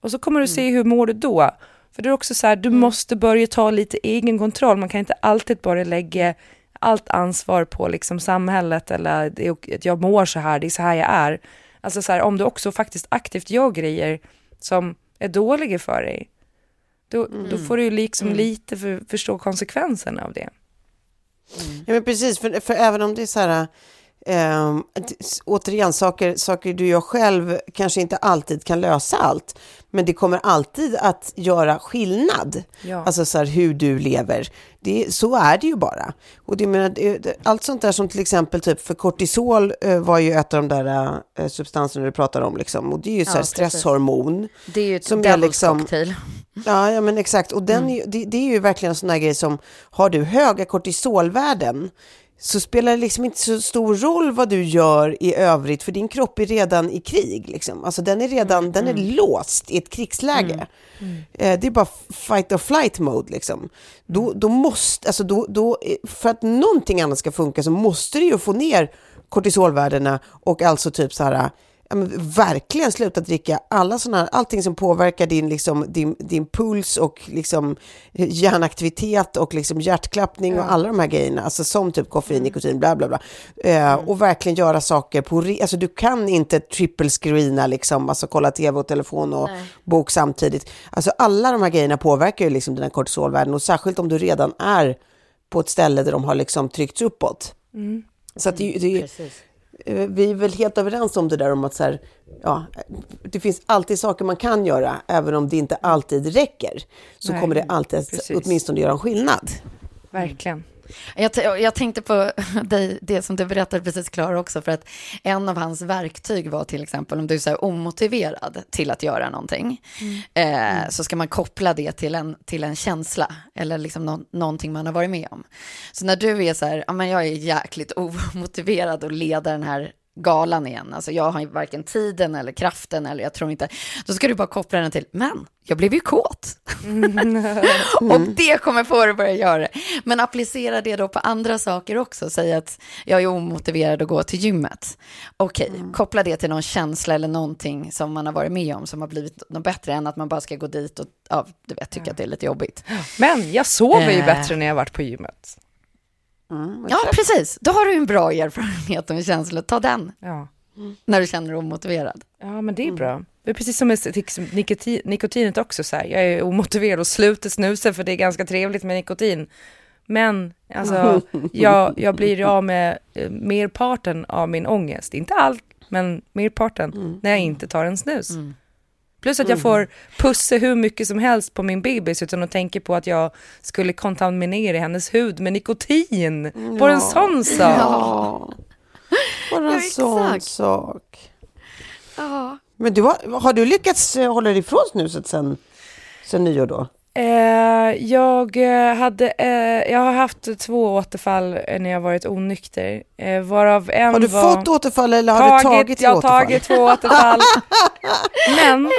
Speaker 1: Och så kommer du se hur mår du då. För det är också så här, du måste börja ta lite egen kontroll. Man kan inte alltid bara lägga allt ansvar på liksom samhället eller det är, ok- att jag mår så här, det är så här jag är. Alltså så här, om du också faktiskt aktivt gör grejer som är dåliga för dig, då, då får du ju liksom lite för, förstå konsekvenserna av det.
Speaker 2: Ja, men precis, för, för även om det är så här, att- återigen, saker, saker du gör själv kanske inte alltid kan lösa allt, men det kommer alltid att göra skillnad.
Speaker 1: Ja.
Speaker 2: Alltså så här, hur du lever. Det, så är det ju bara. Och det, menar, det, allt sånt där som till exempel typ för kortisol eh, var ju ett av de där eh, substanserna du pratar om, liksom. och det är ju så här stresshormon.
Speaker 3: Det är ju ett
Speaker 2: Som är liksom-
Speaker 3: cocktail.
Speaker 2: Ja, ja men exakt. Och den ju, det, det är ju verkligen en sån här grej som, har du höga kortisolvärden så spelar det liksom inte så stor roll vad du gör i övrigt, för din kropp är redan i krig. Liksom. Alltså den är redan den är låst i ett krigsläge. Eh, det är bara fight or flight mode. Liksom. Då, då måste, alltså då, då, för att någonting annat ska funka så måste du ju få ner kortisolvärdena och alltså typ så här ja, men verkligen sluta dricka alla såna här, allting som påverkar din, liksom, din, din puls och liksom, hjärnaktivitet och liksom, hjärtklappning och alla de här grejerna, alltså som typ koffein, nikotin, bla bla bla. Eh, Och verkligen göra saker på, alltså du kan inte triple screena liksom, alltså kolla tv och telefon och bok samtidigt. Alltså alla de här grejerna påverkar ju liksom dina kortisolvärden och särskilt om du redan är på ett ställe där de har liksom tryckts uppåt. Så att det, det, Eh, vi är väl helt överens om det där om att så här, ja, det finns alltid saker man kan göra, även om det inte alltid räcker. Så
Speaker 1: Nej,
Speaker 2: kommer det alltid att åtminstone göra en skillnad.
Speaker 1: Verkligen.
Speaker 3: Jag, jag tänkte på (laughs) dig, det som du berättade precis Klara också, för att en av hans verktyg var till exempel om du är omotiverad till att göra någonting, Eh, så ska man koppla det till en, till en känsla eller liksom nå- någonting man har varit med om. Så när du är så här, ja men jag är jäkligt (laughs) omotiverad att leda den här galan igen, alltså jag har varken tiden eller kraften eller jag tror inte, då ska du bara koppla den till, men jag blev ju kåt. (laughs) Och det kommer få dig att börja göra det. Men applicera det då på andra saker också. Säg att jag är omotiverad att gå till gymmet. Okej, koppla det till någon känsla eller någonting som man har varit med om som har blivit något bättre än att man bara ska gå dit och ja, du vet, tycka att det är lite jobbigt.
Speaker 1: Men jag sover ju
Speaker 3: Eh.
Speaker 1: bättre när jag varit på gymmet.
Speaker 3: Ja, precis. Då har du en bra erfarenhet och en känsla. Ta den
Speaker 1: Ja.
Speaker 3: när du känner dig omotiverad.
Speaker 1: Ja, men det är bra. Det är precis som med liksom, nikotin, nikotinet också. Så här. Jag är omotiverad och slutar snusa för det är ganska trevligt med nikotin. Men alltså, (laughs) jag, jag blir av med eh, merparten av min ångest. Inte allt, men merparten när jag inte tar en snus. Plus att jag får pussa hur mycket som helst på min bebis utan att tänka på att jag skulle kontaminera hennes hud med nikotin. Bara en sån sak.
Speaker 2: Ja. Bara en
Speaker 3: Ja,
Speaker 2: sån sak.
Speaker 3: Ja.
Speaker 2: Men du har, har du lyckats eh, hålla dig ifrån snuset sen, sen nyår då?
Speaker 1: Eh, jag eh, hade, eh, jag har haft två återfall när jag varit onykter, varav en
Speaker 2: Har du
Speaker 1: var...
Speaker 2: fått återfall eller har du tagit
Speaker 1: Jag har
Speaker 2: återfall?
Speaker 1: tagit två återfall. (laughs) Men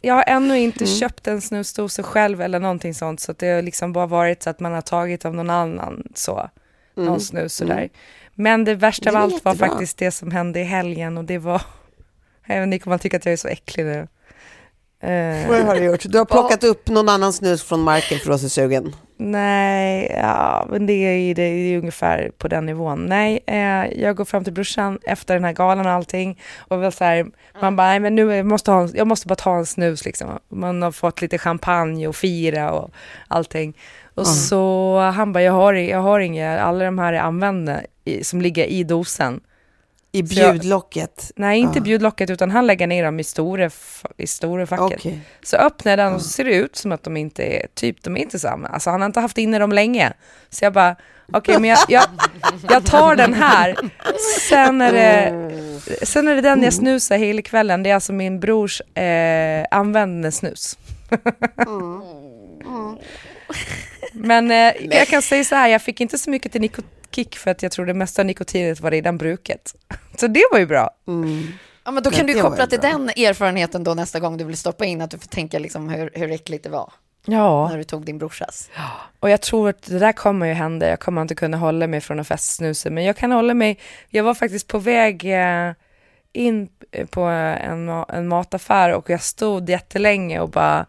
Speaker 1: jag har ännu inte köpt en snusdosa själv eller någonting sånt, så det har liksom bara varit så att man har tagit av någon annan så, någon snus sådär. Men det värsta
Speaker 2: Det
Speaker 1: av allt var faktiskt det som hände i helgen och det var, (laughs) även ni kommer att tycka att jag är så äcklig nu. Eh,
Speaker 2: Vad har du gjort? Du har plockat upp någon annan snus från marken för är sugen.
Speaker 1: Nej, ja, men det är, ju- det är ungefär på den nivån. Nej, eh, jag går fram till brorsan efter den här galan och allting och väl så här, man bara, nej men nu måste ha, jag måste bara ta en snus liksom. Man har fått lite champagne och fira och allting. Och så han bara, jag har, jag har inga, alla de här är använda som ligger i dosen.
Speaker 2: I
Speaker 1: Så jag-
Speaker 2: bjudlocket.
Speaker 1: Nej, inte
Speaker 2: Ja.
Speaker 1: bjudlocket utan han lägger ner dem i stora, i stora facket.
Speaker 2: Okej.
Speaker 1: Så öppnar jag den och så ser det ut som att de inte är, typ de är inte samma. Alltså han har inte haft inne dem länge. Så jag bara, okej men jag, (laughs) jag, jag tar den här. Sen är det, sen är det den jag snusar hela kvällen. Det är alltså min brors eh, användande snus. (laughs) Men eh, jag kan säga så här, jag fick inte så mycket till nikokick för att jag tror det mesta av nikotinet var redan bruket. (laughs) Så det var ju bra.
Speaker 3: Ja, men då
Speaker 2: Ja,
Speaker 3: kan du
Speaker 2: det var
Speaker 3: koppla till
Speaker 2: bra.
Speaker 3: den erfarenheten då nästa gång du vill stoppa in, att du får tänka liksom hur, hur äckligt det var
Speaker 1: Ja.
Speaker 3: när du tog din brorsas.
Speaker 1: Och jag tror att det där kommer ju hända. Jag kommer inte kunna hålla mig från att festsnusa. Men jag kan hålla mig. Jag var faktiskt på väg eh, in på en, en mataffär och jag stod jättelänge och bara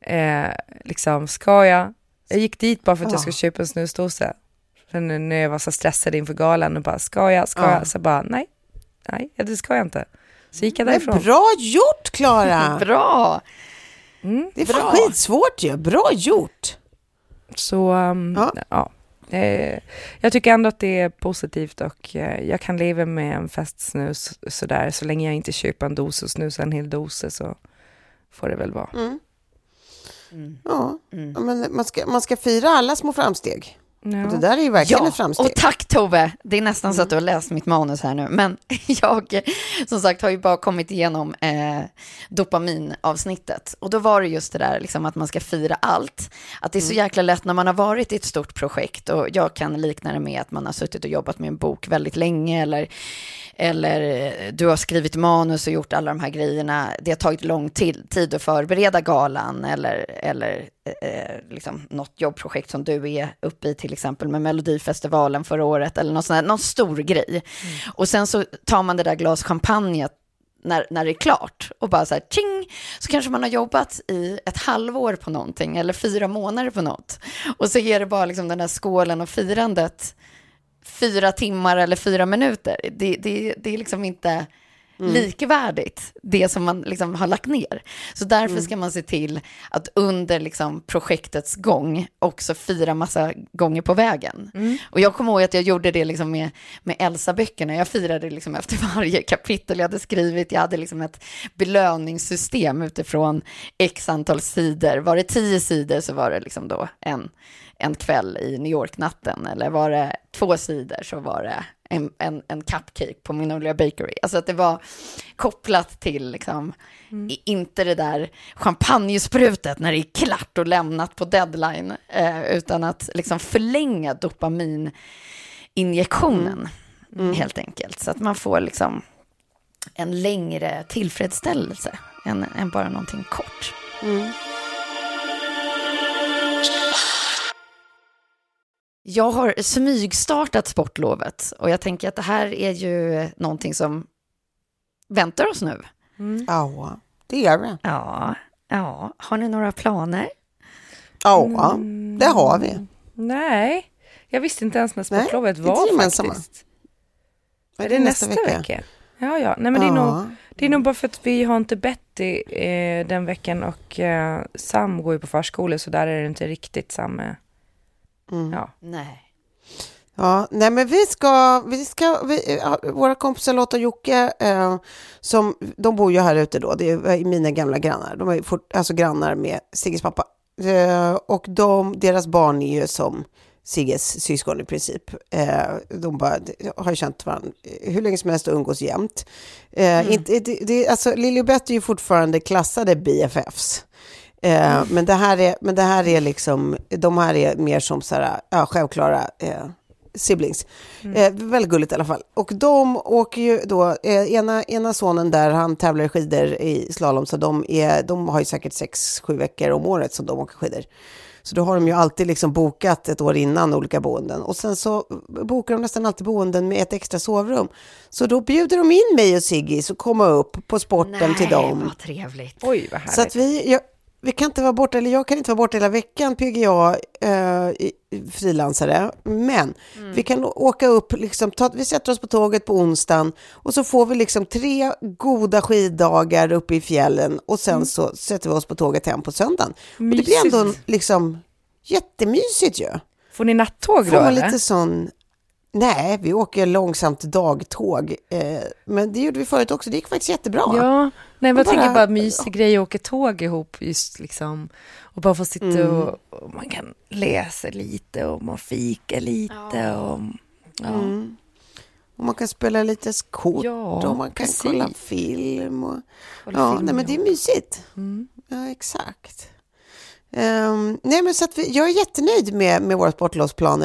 Speaker 1: eh, liksom, ska jag? Jag gick dit bara för att jag
Speaker 2: Ja.
Speaker 1: skulle köpa en snusdosa. För nu- när jag var så stressad inför galan och bara, ska jag? Ska
Speaker 2: Ja.
Speaker 1: jag? Så bara, nej, nej, det ska jag inte. Så gick jag
Speaker 2: Men
Speaker 1: därifrån.
Speaker 2: bra gjort Klara! (laughs)
Speaker 3: Bra!
Speaker 1: Mm.
Speaker 2: Det är fan
Speaker 3: Bra.
Speaker 2: skitsvårt ju. Bra gjort!
Speaker 1: Så um,
Speaker 2: Ja.
Speaker 1: ja. Eh, jag tycker ändå att det är positivt och eh, jag kan leva med en festsnus sådär så länge jag inte köper en dos och snusar en hel dosa så får det väl vara.
Speaker 2: Mm.
Speaker 3: Mm.
Speaker 2: Ja, Ja, men man ska, man ska fira alla små framsteg.
Speaker 1: Ja.
Speaker 2: Det där är ju verkligen
Speaker 3: Ja,
Speaker 2: ett framsteg.
Speaker 3: och tack Tove. Det är nästan så att du har läst mitt manus här nu. Men (laughs) jag, som sagt, har ju bara kommit igenom eh, dopaminavsnittet. Och då var det just det där liksom, att man ska fira allt. Att det är så jäkla lätt när man har varit i ett stort projekt. Och jag kan likna det med att man har suttit och jobbat med en bok väldigt länge. Eller, eller eh, du har skrivit manus och gjort alla de här grejerna. Det har tagit lång tid, att förbereda galan. Eller, eller eh, liksom något jobbprojekt som du är uppe i, till exempel med Melodifestivalen förra året, eller någon, sån här, någon stor grej. Och sen så tar man det där glas champagne när, när det är klart och bara så här, tjing, så kanske man har jobbat i ett halvår på någonting, eller fyra månader på något. Och så är det bara liksom den där skålen och firandet fyra timmar eller fyra minuter. Det, det, det är liksom inte likvärdigt, det som man liksom har lagt ner. Så därför ska man se till att under liksom projektets gång också fira massa gånger på vägen. Och jag kommer ihåg att jag gjorde det liksom med, med Elsa-böckerna. Jag firade liksom efter (laughs) varje kapitel jag hade skrivit. Jag hade liksom ett belöningssystem utifrån x antal sidor. Var det tio sidor så var det liksom då en, en kväll i New York-natten. Eller var det två sidor så var det en, en, en cupcake på Magnolia Bakery. Alltså att det var kopplat till, liksom, i- inte det där champagnesprutet när det är klart och lämnat på deadline, eh, utan att liksom förlänga dopamininjektionen, helt enkelt. Så att man får liksom en längre tillfredsställelse än, än bara någonting kort. Jag har smygstartat sportlovet och jag tänker att det här är ju någonting som väntar oss nu.
Speaker 2: Ja, det är det.
Speaker 3: Ja, ja. Har ni några planer?
Speaker 2: Ja, det har vi.
Speaker 1: Nej, jag visste inte ens när
Speaker 2: Nej,
Speaker 1: sportlovet
Speaker 2: det är
Speaker 1: var faktiskt.
Speaker 2: Är
Speaker 1: Är det nästa, vecka? Ja, ja. Nej, men det, är
Speaker 2: Ja.
Speaker 1: nog, det är nog bara för att vi har inte Betty eh, den veckan och eh, Sam går ju på förskola så där är det inte riktigt samma.
Speaker 2: Mm.
Speaker 1: Ja.
Speaker 3: Nej.
Speaker 2: Ja, nej men vi ska, vi ska vi, våra kompisar Lotta och Jocke, eh, som, de bor ju här ute då, det är mina gamla grannar, de är fort, alltså grannar med Sigges pappa. Eh, och de, deras barn är ju som Sigges syskon i princip. Eh, de bara, har ju känt varandra hur länge som helst och umgås jämt. Eh, inte, det, det, alltså, Lili och Betty är ju fortfarande klassade BFFs. Eh, men, det här är, men det här är liksom, de här är mer som så här, ja, självklara eh, siblings. Eh, väldigt gulligt i alla fall. Och de åker ju då, eh, ena, ena sonen där, han tävlar i skidor i slalom, så de, är, de har ju säkert sex, sju veckor om året som de åker skidor. Så då har de ju alltid liksom bokat ett år innan olika boenden. Och sen så bokar de nästan alltid boenden med ett extra sovrum. Så då bjuder de in mig och Sigge så komma upp på sporten till dem.
Speaker 3: vad trevligt.
Speaker 1: Oj, vad härligt.
Speaker 2: Så att vi, jag, vi kan inte vara borta, eller jag kan inte vara borta hela veckan, PGA, eh, frilansare. Men vi kan åka upp, liksom, ta, vi sätter oss på tåget på onsdagen och så får vi liksom tre goda skiddagar uppe i fjällen och sen så sätter vi oss på tåget hem på söndagen. Och det blir ändå liksom jättemysigt ju.
Speaker 1: Får ni nattåg då
Speaker 2: Får man
Speaker 1: eller?
Speaker 2: lite sån... Nej, vi åker långsamt dagtåg. Eh, men det gjorde vi förut också. Det gick faktiskt jättebra.
Speaker 1: Ja, nej men jag
Speaker 2: bara-
Speaker 1: tänker bara mysig grej att åka tåg ihop just liksom och bara få sitta
Speaker 2: Mm.
Speaker 1: och, och man kan läsa lite och man fika lite och ja.
Speaker 2: Mm. Och man kan spela lite kort
Speaker 1: Ja,
Speaker 2: och man kan
Speaker 1: precis.
Speaker 2: kolla film. Och,
Speaker 1: Kolla
Speaker 2: ja,
Speaker 1: film
Speaker 2: nej, men det är mysigt.
Speaker 1: Mm.
Speaker 2: Ja, exakt. Ehm, nej, men så att vi, jag är jättenöjd med, med.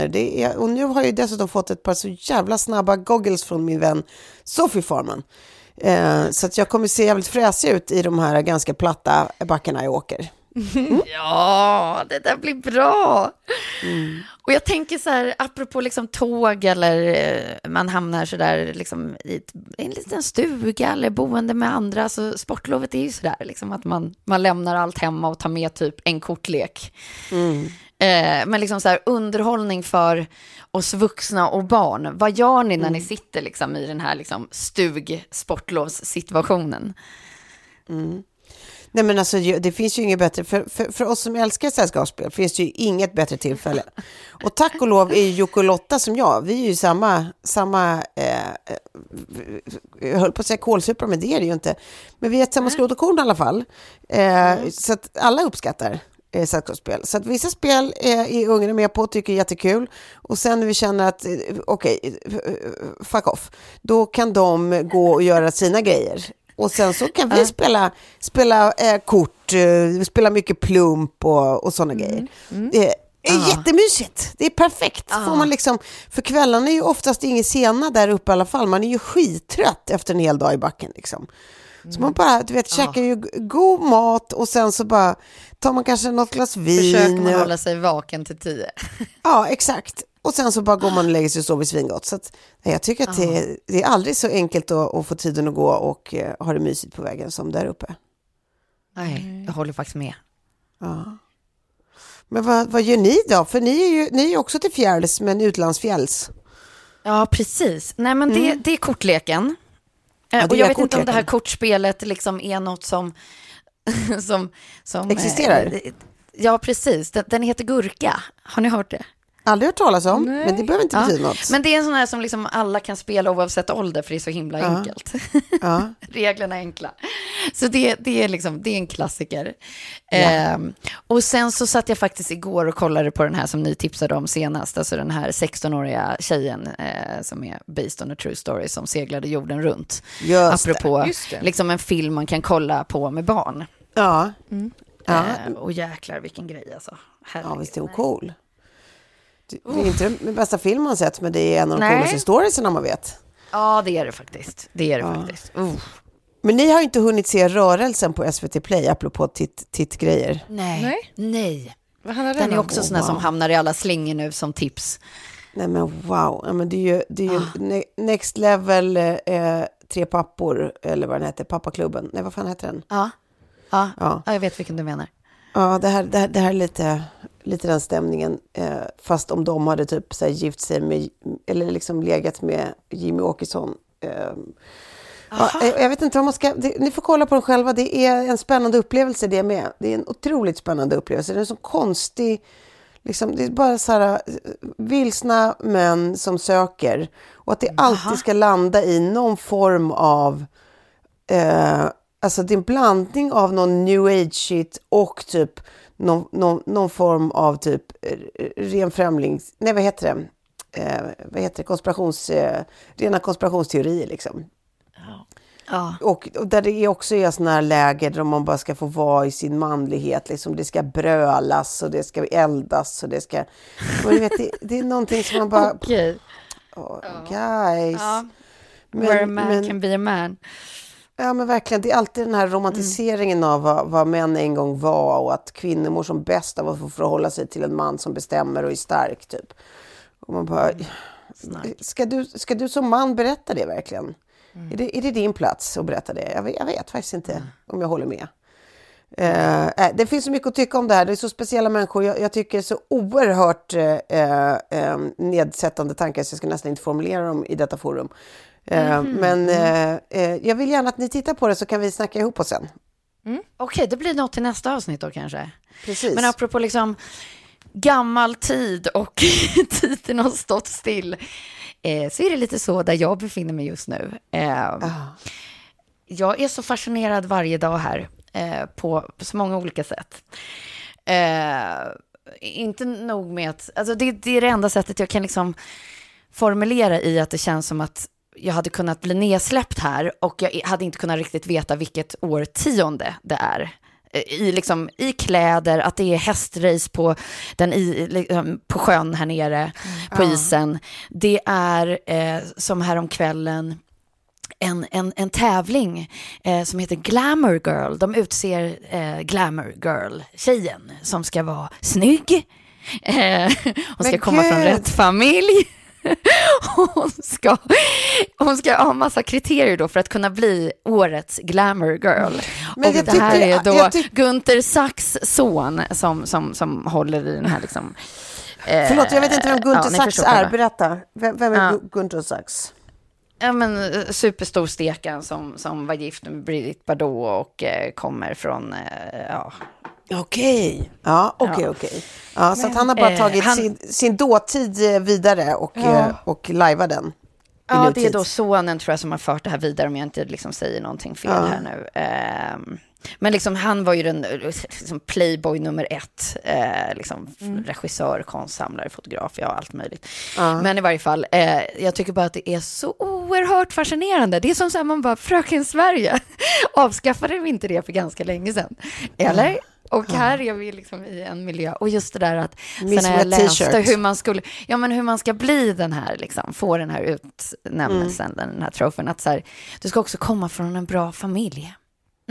Speaker 2: Det är, och nu har jag dessutom fått ett par så jävla snabba goggles från min vän Sofie Farman. Eh, så att jag kommer se jävligt fräsig ut i de här ganska platta backarna jag åker. (laughs)
Speaker 3: Ja, det där blir bra. Och jag tänker så här, apropå liksom tåg eller eh, man hamnar så där liksom i ett, i en liten stuga eller boende med andra. Så sportlovet är ju så där, liksom att man, man lämnar allt hemma och tar med typ en kortlek. Eh, men liksom så här, underhållning för oss vuxna och barn. Vad gör ni när ni sitter liksom i den här liksom stug-sportlovssituationen?
Speaker 2: Nej men alltså det finns ju inget bättre, för, för, för oss som älskar sällskapsspel finns det ju inget bättre tillfälle. Och tack och lov är Jocke och Lotta som jag, vi är ju samma, samma eh, eh, jag höll på att säga kålsupare men det är det ju inte. Men vi är ett samma skrot och korn i alla fall. Eh, Så att alla uppskattar eh, sällskapsspel. Så att vissa spel eh, är ungarna med på och tycker är jättekul. Och sen när vi känner att, eh, okej, eh, fuck off, då kan de gå och göra sina grejer. Och sen så kan vi spela, spela eh, kort, eh, spela mycket plump och, och sådana grejer. Det är jättemysigt. Det är perfekt. Får man liksom, för kvällarna är ju oftast ingen sena där uppe i alla fall. Man är ju skittrött efter en hel dag i backen. Liksom. Så man bara, du vet, käkar ju god mat och sen så bara tar man kanske något glas vin.
Speaker 3: Försöker man
Speaker 2: och-
Speaker 3: hålla sig vaken till tio? (laughs)
Speaker 2: Ja, exakt. Och sen så bara går man och lägger sig och sover svingott. Så att, nej, jag tycker att det, är- det är aldrig så enkelt att, att få tiden att gå och eh, ha det mysigt på vägen som där uppe.
Speaker 3: Nej, jag håller faktiskt med.
Speaker 2: Ja. Men vad, vad gör ni då? För ni är ju ni är också till fjälls, men utlandsfjälls.
Speaker 3: Ja, precis. Nej, men det, det är kortleken. Eh,
Speaker 2: Ja,
Speaker 3: och
Speaker 2: det
Speaker 3: jag
Speaker 2: är
Speaker 3: vet inte om det här
Speaker 2: kortleken.
Speaker 3: kortspelet liksom är något som... (laughs) som, som eh,
Speaker 2: Existerar?
Speaker 3: ja, precis. Den, den heter Gurka. Har ni hört det?
Speaker 2: Aldrig hört talas om, men det behöver inte
Speaker 3: Ja.
Speaker 2: betyda något.
Speaker 3: Men det är en sån här som liksom alla kan spela oavsett ålder, för det är så himla
Speaker 2: Ja.
Speaker 3: enkelt.
Speaker 2: Ja. (laughs)
Speaker 3: Reglerna är enkla. Så det, det, är liksom, det är en klassiker. Ehm, och sen så satt jag faktiskt igår och kollade på den här som ni tipsade om senast, alltså den här 16-åriga tjejen eh, som är based on a true story som seglade jorden runt.
Speaker 2: Just det.
Speaker 3: Apropå
Speaker 1: Just det.
Speaker 3: liksom en film man kan kolla på med barn.
Speaker 2: Ja. Ja.
Speaker 3: Eh, och jäklar vilken grej alltså.
Speaker 2: ja,
Speaker 3: Herregud.
Speaker 2: visst är hon cool. Det är inte den bästa film man sett, men det är en av de
Speaker 3: Nej.
Speaker 2: coolaste storiesarna man vet.
Speaker 3: Ja, det är det faktiskt. Det är det faktiskt. Uh.
Speaker 2: Men ni har inte hunnit se Rörelsen på SVT Play, apropå titt- tittgrejer.
Speaker 3: Nej.
Speaker 1: Nej.
Speaker 3: Nej.
Speaker 1: Vad handlar
Speaker 3: Den är också sån där som hamnar i alla slingor nu som tips.
Speaker 2: Nej men wow, ja, men det är ju, det är ju
Speaker 3: Ah.
Speaker 2: ne- Next Level, eh, Tre pappor, eller vad den heter, Pappaklubben. Nej, vad fan heter den?
Speaker 3: Ja. Ja.
Speaker 2: Ja.
Speaker 3: ja, jag vet vilken du menar.
Speaker 2: Ja, det här, det här, det här är lite, lite den stämningen. Eh, fast om de hade typ så här, gift sig med, eller liksom legat med Jimmy Åkesson. Eh, ja, jag, jag vet inte vad man ska... Det, ni får kolla på den själva. Det är en spännande upplevelse det med. Det är en otroligt spännande upplevelse. Det är en så konstig... Liksom, det är bara så här eh, vilsna män som söker. Och att det alltid ska landa i någon form av... Eh, alltså det är en blandning av någon new age shit och typ någon, någon, någon form av typ eh, ren främlings... Nej, vad heter det? Eh, vad heter det? Konspirations... Eh, rena konspirationsteorier liksom.
Speaker 3: Ja.
Speaker 2: Och, och där det är också är sådana här läger där man bara ska få vara i sin manlighet. Liksom. Det ska brölas och det ska eldas och det ska... Men vet, det, det är någonting som man bara... (laughs)
Speaker 3: Okej.
Speaker 2: Åh, guys.
Speaker 3: Ja.
Speaker 2: Men-
Speaker 3: Where a man
Speaker 2: men-
Speaker 3: can be a man.
Speaker 2: Ja men verkligen, det är alltid den här romantiseringen av vad, vad män en gång var och att kvinnor mår som bäst av att få förhålla sig till en man som bestämmer och är stark typ. Och man bara, ska du, ska du som man berätta det verkligen? Är, det, är det din plats att berätta det? Jag vet, jag vet faktiskt inte om jag håller med. Eh, det finns så mycket att tycka om det här. Det är så speciella människor. Jag, jag tycker så oerhört eh, eh, nedsättande tankar så jag ska nästan inte formulera dem i detta forum. Eh, Men eh, eh, jag vill gärna att ni tittar på det så kan vi snacka ihop oss sen.
Speaker 3: Okej, det blir något till nästa avsnitt då kanske.
Speaker 2: Precis.
Speaker 3: Men apropå liksom gammal tid och (laughs) tiden har stått still, eh, så är det lite så där jag befinner mig just nu. Eh, Jag är så fascinerad varje dag här eh, på, på så många olika sätt. Inte nog med att, alltså det, det är det enda sättet jag kan liksom formulera i att det känns som att jag hade kunnat bli nedsläppt här och jag hade inte kunnat riktigt veta vilket årtionde det är. Eh, I, liksom, I kläder, att det är hästrace på, den i, liksom, på sjön här nere, på isen. Det är eh, som häromkvällen en, en, en tävling eh, som heter Glamour Girl. De utser eh, Glamour Girl-tjejen som ska vara snygg. Eh, (laughs) hon ska
Speaker 2: Men
Speaker 3: komma från
Speaker 2: gud.
Speaker 3: rätt familj. (laughs) hon, ska, hon ska ha massa kriterier då för att kunna bli årets Glamour Girl.
Speaker 2: Men
Speaker 3: och det här är då
Speaker 2: tyck-
Speaker 3: Gunther Sachs son som, som, som håller i den här liksom... eh,
Speaker 2: Förlåt, jag vet inte vem
Speaker 3: ja,
Speaker 2: Gunther
Speaker 3: ni
Speaker 2: Sachs är. Berätta. Vem, vem är
Speaker 3: Ja.
Speaker 2: Gu- Gunther Sachs?
Speaker 3: Ja, men eh, superstor stekan som, som var gift med Brigitte Bardot och eh, kommer från, eh, ja.
Speaker 2: Okej. Ja, okej,
Speaker 3: Ja.
Speaker 2: okej. Ja, så att han har bara
Speaker 3: eh,
Speaker 2: tagit
Speaker 3: han-
Speaker 2: sin, sin dåtid eh, vidare och, eh, och lajvar den.
Speaker 3: Ja, det är då sonen tror jag som har fört det här vidare om jag inte liksom säger någonting fel
Speaker 2: Ja.
Speaker 3: här nu. Ehm, men liksom han var ju den eh, liksom playboy nummer ett, eh, liksom
Speaker 2: Mm.
Speaker 3: regissör, konstsamlare, fotograf, ja allt möjligt. Men i varje fall, eh, jag tycker bara att det är så oerhört fascinerande. Det är som så här, man bara, fröken Sverige, (laughs) avskaffade vi inte det för ganska länge sedan? Eller? Och här är vi liksom i en miljö. Och just det där att sen
Speaker 2: Miss
Speaker 3: när jag läste hur man skulle, ja men hur man ska bli den här, liksom, få den här utnämnelsen, den här trofén, att så här, du ska också komma från en bra familj.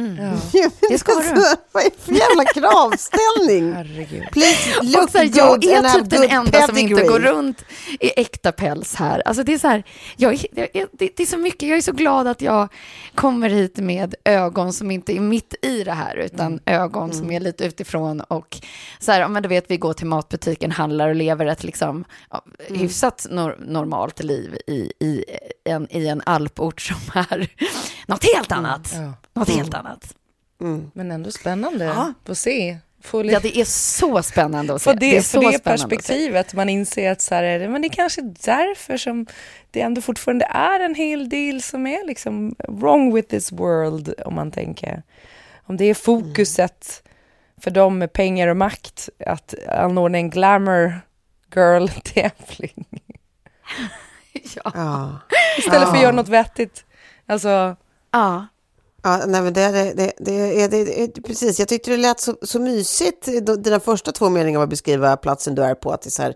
Speaker 3: (laughs) Det ska du.
Speaker 2: Vad är det för jävla kravställning?
Speaker 1: Herregud.
Speaker 2: Please look
Speaker 3: här, jag är
Speaker 2: and
Speaker 3: typ den enda som inte
Speaker 2: pedigree.
Speaker 3: går runt i äkta päls här. Alltså det är så här, jag, det, det är så mycket, jag är så glad att jag kommer hit med ögon som inte är mitt i det här, utan
Speaker 2: Mm.
Speaker 3: ögon som är lite utifrån och så här, ja, men du vet, vi går till matbutiken, handlar och lever ett liksom ja,
Speaker 2: Mm.
Speaker 3: hyfsat nor normalt liv i, i, en, i en alport som är något helt annat.
Speaker 1: Ja.
Speaker 3: Något helt annat.
Speaker 1: Men ändå spännande
Speaker 3: Ja.
Speaker 1: att se.
Speaker 3: Ja, det är så spännande att se.
Speaker 1: få det,
Speaker 3: är
Speaker 1: för
Speaker 3: så
Speaker 1: det perspektivet, man inser att så här är det, men det är kanske därför som det ändå fortfarande är en hel del som är liksom wrong with this world, om man tänker. Om det är fokuset för dem med pengar och makt att anordna en glamour girl-tävling (laughs)
Speaker 3: Ja.
Speaker 2: Ja.
Speaker 1: istället för att göra något vettigt. Alltså,
Speaker 3: ja.
Speaker 2: Ja, nej, men det, det, det, det, det, det, precis. Jag tyckte det lät så, så mysigt, dina första två meningar var att beskriva platsen du är på. Att det, är så här,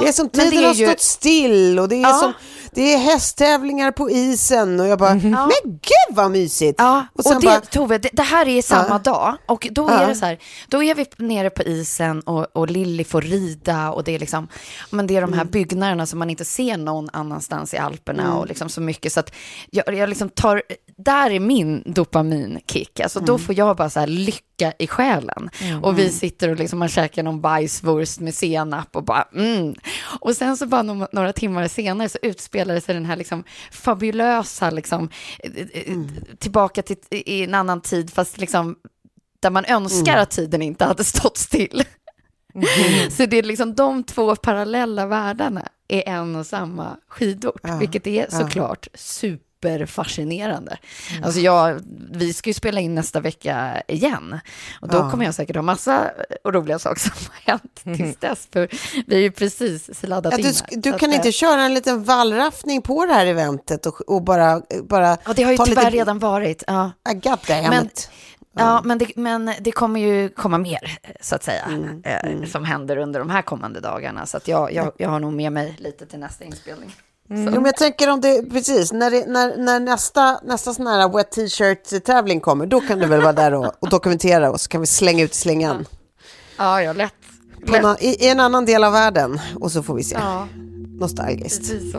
Speaker 2: det är som tiden
Speaker 3: är
Speaker 2: har
Speaker 3: ju-
Speaker 2: stått still och det är,
Speaker 3: Ja.
Speaker 2: som, det är hästtävlingar på isen. Och jag bara, men gud vad mysigt!
Speaker 3: Ja,
Speaker 2: och
Speaker 3: och, det,
Speaker 2: bara,
Speaker 3: Tove, det, det här är samma
Speaker 2: Ja.
Speaker 3: dag och då
Speaker 2: Ja.
Speaker 3: är det så här, då är vi nere på isen och, och Lilly får rida och det är liksom, men det är de
Speaker 2: Mm.
Speaker 3: här byggnaderna som man inte ser någon annanstans i Alperna och liksom så mycket så att jag, jag liksom tar, där är min dopaminkick, alltså
Speaker 2: Mm.
Speaker 3: då får jag bara så lycka i själen. Och vi sitter och liksom man käkar någon bajswurst med senap och bara mm. Och sen så bara några, några timmar senare så utspelar det sig den här liksom fabulösa liksom eh, eh, tillbaka till i en annan tid fast liksom där man önskar att tiden inte hade stått still. (laughs) Så det är liksom de två parallella världarna är en och samma skidort, vilket är såklart superfascinerande. Alltså jag, vi ska ju spela in nästa vecka igen och då kommer jag säkert ha massa roliga saker som har hänt tills dess, för vi är ju precis sladdat
Speaker 2: ja,
Speaker 3: in
Speaker 2: du,
Speaker 3: här.
Speaker 2: du kan
Speaker 3: att,
Speaker 2: inte
Speaker 3: eh,
Speaker 2: köra en liten vallraffning på det här eventet och, och bara, bara
Speaker 3: Ja, det har ju tyvärr
Speaker 2: lite,
Speaker 3: redan varit. Ja.
Speaker 2: I got damn
Speaker 3: Men-. Ja, men det, men det kommer ju komma mer, så att säga,
Speaker 2: Mm,
Speaker 3: eh, som händer under de här kommande dagarna. Så att jag, jag, jag har nog med mig lite till nästa inspelning.
Speaker 2: Jo, men jag tänker om det, precis, när, det, när, när nästa, nästa sån här wet t-shirt-tävling kommer, då kan du väl vara där och, och dokumentera och så kan vi slänga ut slingan
Speaker 3: Ja, ja, lätt.
Speaker 2: på
Speaker 3: lätt.
Speaker 2: nå- i, i en annan del av världen och så får vi se.
Speaker 3: Ja,
Speaker 2: Nostalgiskt.
Speaker 3: precis så.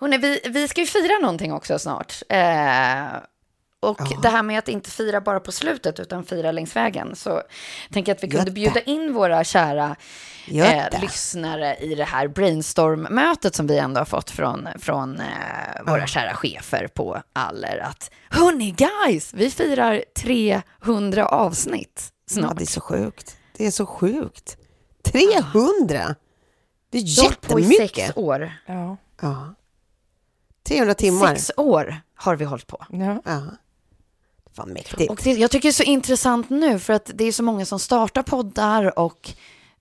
Speaker 3: Hörrni, vi, vi ska ju fira någonting också snart. Eh, och det här med att inte fira bara på slutet utan fira längs vägen. Så tänker jag att vi kunde
Speaker 2: Götta.
Speaker 3: bjuda in våra kära eh, lyssnare i det här brainstorm-mötet som vi ändå har fått från, från eh, våra kära chefer på Aller. Att hörni guys, vi firar 300 avsnitt
Speaker 2: Ja,
Speaker 3: snart.
Speaker 2: det är så sjukt. Det är så sjukt. 300! Det är
Speaker 3: har hållit på i sex
Speaker 2: jättemycket.
Speaker 3: år.
Speaker 1: Ja.
Speaker 2: Ja. 300 timmar.
Speaker 3: Sex år har vi hållit på.
Speaker 1: ja.
Speaker 2: Ja. Fan mäktigt.
Speaker 3: Och det, jag tycker det är så intressant nu för att det är så många som startar poddar och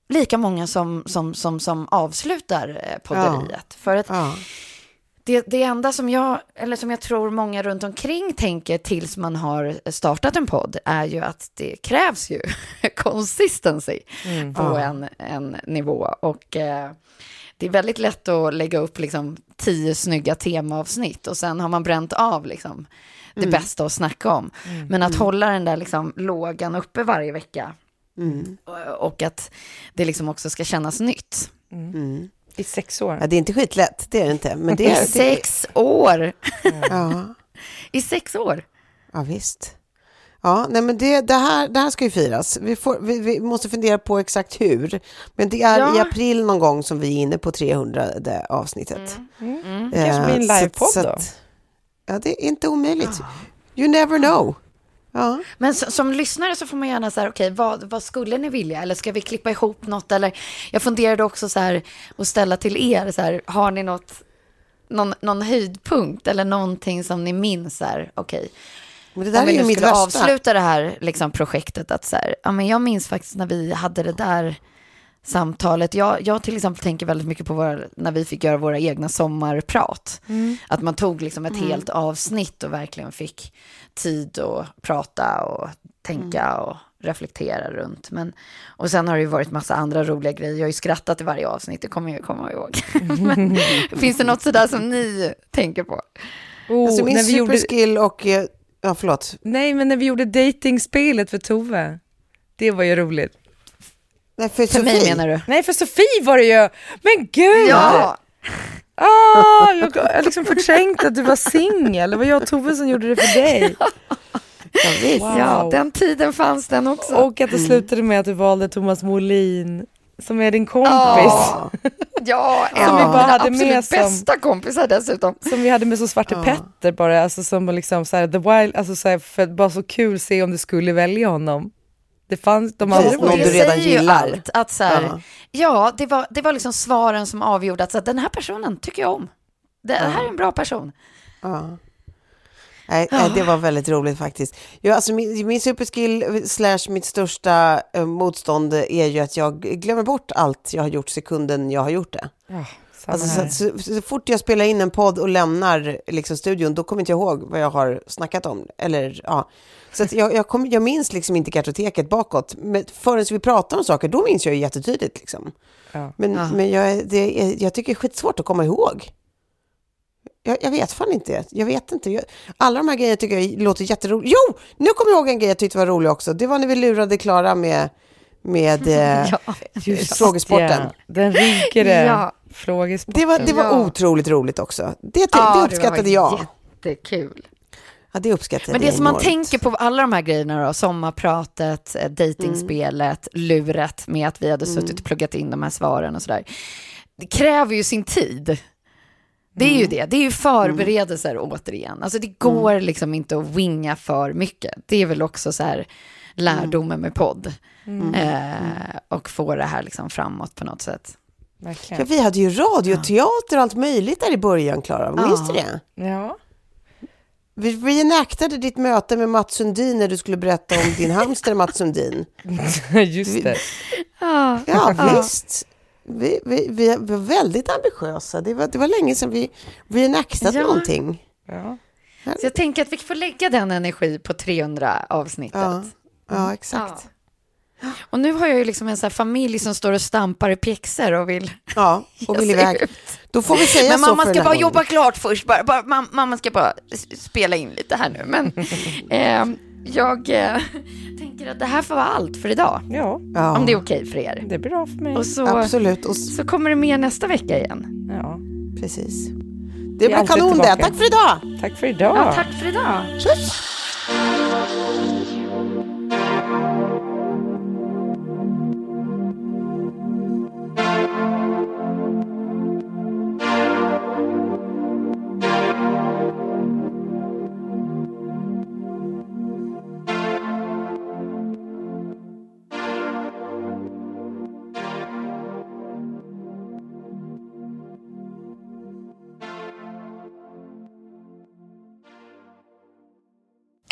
Speaker 3: lika många som, som, som, som avslutar eh, podderiet. För att
Speaker 2: Ja.
Speaker 3: det, det enda som jag, eller som jag tror många runt omkring tänker tills man har startat en podd är ju att det krävs ju (laughs) consistency på
Speaker 2: Ja.
Speaker 3: en, en nivå. Och eh, det är väldigt lätt att lägga upp liksom tio snygga temaavsnitt och sen har man bränt av liksom det bästa att snacka om. Men att hålla den där liksom lågan uppe varje vecka
Speaker 2: Mm.
Speaker 3: och- att det liksom också ska kännas nytt.
Speaker 2: Mm.
Speaker 1: I sex år.
Speaker 2: Ja, det är inte skitlätt, det är det inte. Men det (laughs)
Speaker 3: I
Speaker 2: är... Det,
Speaker 3: sex år!
Speaker 2: ja, (laughs)
Speaker 3: I sex år!
Speaker 2: ja, visst. Ja, nej men det, det, här, det här ska ju firas. Vi, får, vi, vi måste fundera på exakt hur. Men det är
Speaker 3: Ja.
Speaker 2: i april någon gång som vi är inne på 300 avsnittet.
Speaker 3: Mm.
Speaker 2: Eh,
Speaker 1: Kanske blir en livepodd då?
Speaker 2: att- Ja, det är inte omöjligt. You never know. Ja.
Speaker 3: Men som, som lyssnare så får man gärna så här, okej, vad, vad skulle ni vilja? Eller ska vi klippa ihop något? Eller jag funderade också så här, att ställa till er, så här, har ni något, någon, någon höjdpunkt eller någonting som ni minns okej.
Speaker 2: Men det där
Speaker 3: Om vi nu skulle
Speaker 2: värsta.
Speaker 3: avsluta det här liksom, projektet, att så här, ja men jag minns faktiskt när vi hade det där samtalet. Jag, jag till exempel tänker väldigt mycket på våra, när vi fick göra våra egna sommarprat. Att man tog liksom ett helt avsnitt och verkligen fick tid att prata och tänka och reflektera runt. Men, och sen har det ju varit massa andra roliga grejer. Jag har ju skrattat i varje avsnitt, det kommer jag komma ihåg. (laughs) Men, (laughs) finns det något sådär som ni tänker på?
Speaker 1: Oh,
Speaker 2: Alltså min
Speaker 1: när vi gjorde,
Speaker 2: superskill och... Ja, förlåt.
Speaker 1: nej, men när vi gjorde datingspelet för Tove. Det var ju roligt.
Speaker 2: Nej, för,
Speaker 3: För mig menar du?
Speaker 1: Nej, för Sofie var det ju. Men gud!
Speaker 3: Ja,
Speaker 1: Ah, jag jag har liksom förträngt att du var singel. Det var jag och Tove som gjorde det för dig. (laughs)
Speaker 2: Ja, visst.
Speaker 1: Wow.
Speaker 3: ja, den tiden fanns den också.
Speaker 1: Och att det slutade med att du valde Thomas Molin som är din kompis.
Speaker 3: Ja, (laughs) ja en
Speaker 1: Som vi
Speaker 3: av
Speaker 1: bara
Speaker 3: mina
Speaker 1: hade
Speaker 3: absolut
Speaker 1: med som-
Speaker 3: bästa kompisar dessutom.
Speaker 1: Som vi hade med som Svarte
Speaker 2: Ja.
Speaker 1: Petter bara, alltså som liksom så här, the wild, alltså så här, för bara så kul se om du skulle välja honom. Det fanns, de andra
Speaker 2: Precis, någon du redan
Speaker 3: säger ju
Speaker 2: gillar.
Speaker 3: allt. Att så här,
Speaker 2: Ja.
Speaker 3: ja, det, var, det var liksom svaren som avgjorde att så här, den här personen tycker jag om. Det här är en bra person.
Speaker 2: Ja. Nej, det var väldigt roligt faktiskt. Ja, alltså min, min superskill slash mitt största eh, motstånd är ju att jag glömmer bort allt jag har gjort sekunden jag har gjort det.
Speaker 1: Ja, samma
Speaker 2: Alltså, så, så, så fort jag spelar in en podd och lämnar liksom, studion, då kommer inte jag ihåg vad jag har snackat om. Eller, ja. Så jag, jag, kom, jag minns liksom inte kartoteket bakåt. Men förrän vi pratar om saker, då minns jag ju jättetydligt. Liksom.
Speaker 1: Ja.
Speaker 2: Men,
Speaker 3: Ja.
Speaker 2: men jag, det, jag tycker det är skitsvårt att komma ihåg. Jag, jag vet fan inte. Jag vet inte. Jag, alla de här grejerna tycker jag låter jätteroligt. Jo, nu kommer jag ihåg en grej jag tyckte var rolig också. Det var när vi lurade Klara med, med (laughs) eh,
Speaker 3: Ja.
Speaker 1: Just
Speaker 2: frågesporten.
Speaker 1: Ja, den rikare
Speaker 3: Ja.
Speaker 1: frågesporten.
Speaker 2: Det var, det var
Speaker 3: Ja.
Speaker 2: otroligt roligt också. Det,
Speaker 3: Ja,
Speaker 2: det
Speaker 3: var
Speaker 2: uppskattade jag.
Speaker 3: Jättekul.
Speaker 2: Ja, det uppskattade
Speaker 3: Men det som man tänker på alla de här grejerna då, sommarpratet, eh, dejtingspelet, luret med att vi hade suttit och pluggat in de här svaren och sådär. Det kräver ju sin tid. Det är ju det, det är ju förberedelser återigen. Alltså det går liksom inte att winga för mycket. Det är väl också så här lärdomen med podd. Eh, och få det här liksom framåt på något sätt.
Speaker 1: Verkligen.
Speaker 2: Ja, vi hade ju radio, teater och allt möjligt där i början, Klara. Minns du det?
Speaker 1: Ja.
Speaker 2: Vi reenactade ditt möte med Mats Sundin när du skulle berätta om din hamster Mats Sundin. (laughs)
Speaker 1: Just det.
Speaker 3: Ja,
Speaker 2: Ja, visst. Vi, vi, vi var väldigt ambitiösa. Det var, det var länge sedan vi reenactade
Speaker 3: Ja.
Speaker 2: någonting.
Speaker 1: Ja.
Speaker 3: Så jag tänker att vi får lägga den energi på 300 avsnittet.
Speaker 2: Ja, ja exakt.
Speaker 3: Och nu har jag ju liksom en sån familj som står och stampar i pjäxor och vill
Speaker 2: Ja, och (laughs) vill iväg.
Speaker 3: ut.
Speaker 2: Då får vi säga
Speaker 3: Men
Speaker 2: så
Speaker 3: mamma ska bara
Speaker 2: här
Speaker 3: jobba
Speaker 2: gången.
Speaker 3: klart först. Bara, bara, mam- mamma ska bara spela in lite här nu. Men (laughs) eh, jag eh, (laughs) tänker att det här får vara allt för idag.
Speaker 1: ja,
Speaker 2: Ja,
Speaker 3: Om det är okej för er.
Speaker 1: det är bra för mig.
Speaker 3: Och så,
Speaker 2: absolut. Och,
Speaker 3: så kommer det med nästa vecka igen.
Speaker 1: Ja.
Speaker 2: precis. Det
Speaker 1: är
Speaker 2: blir kanon det. Tack för idag!
Speaker 1: Tack för idag.
Speaker 3: Ja, tack för idag.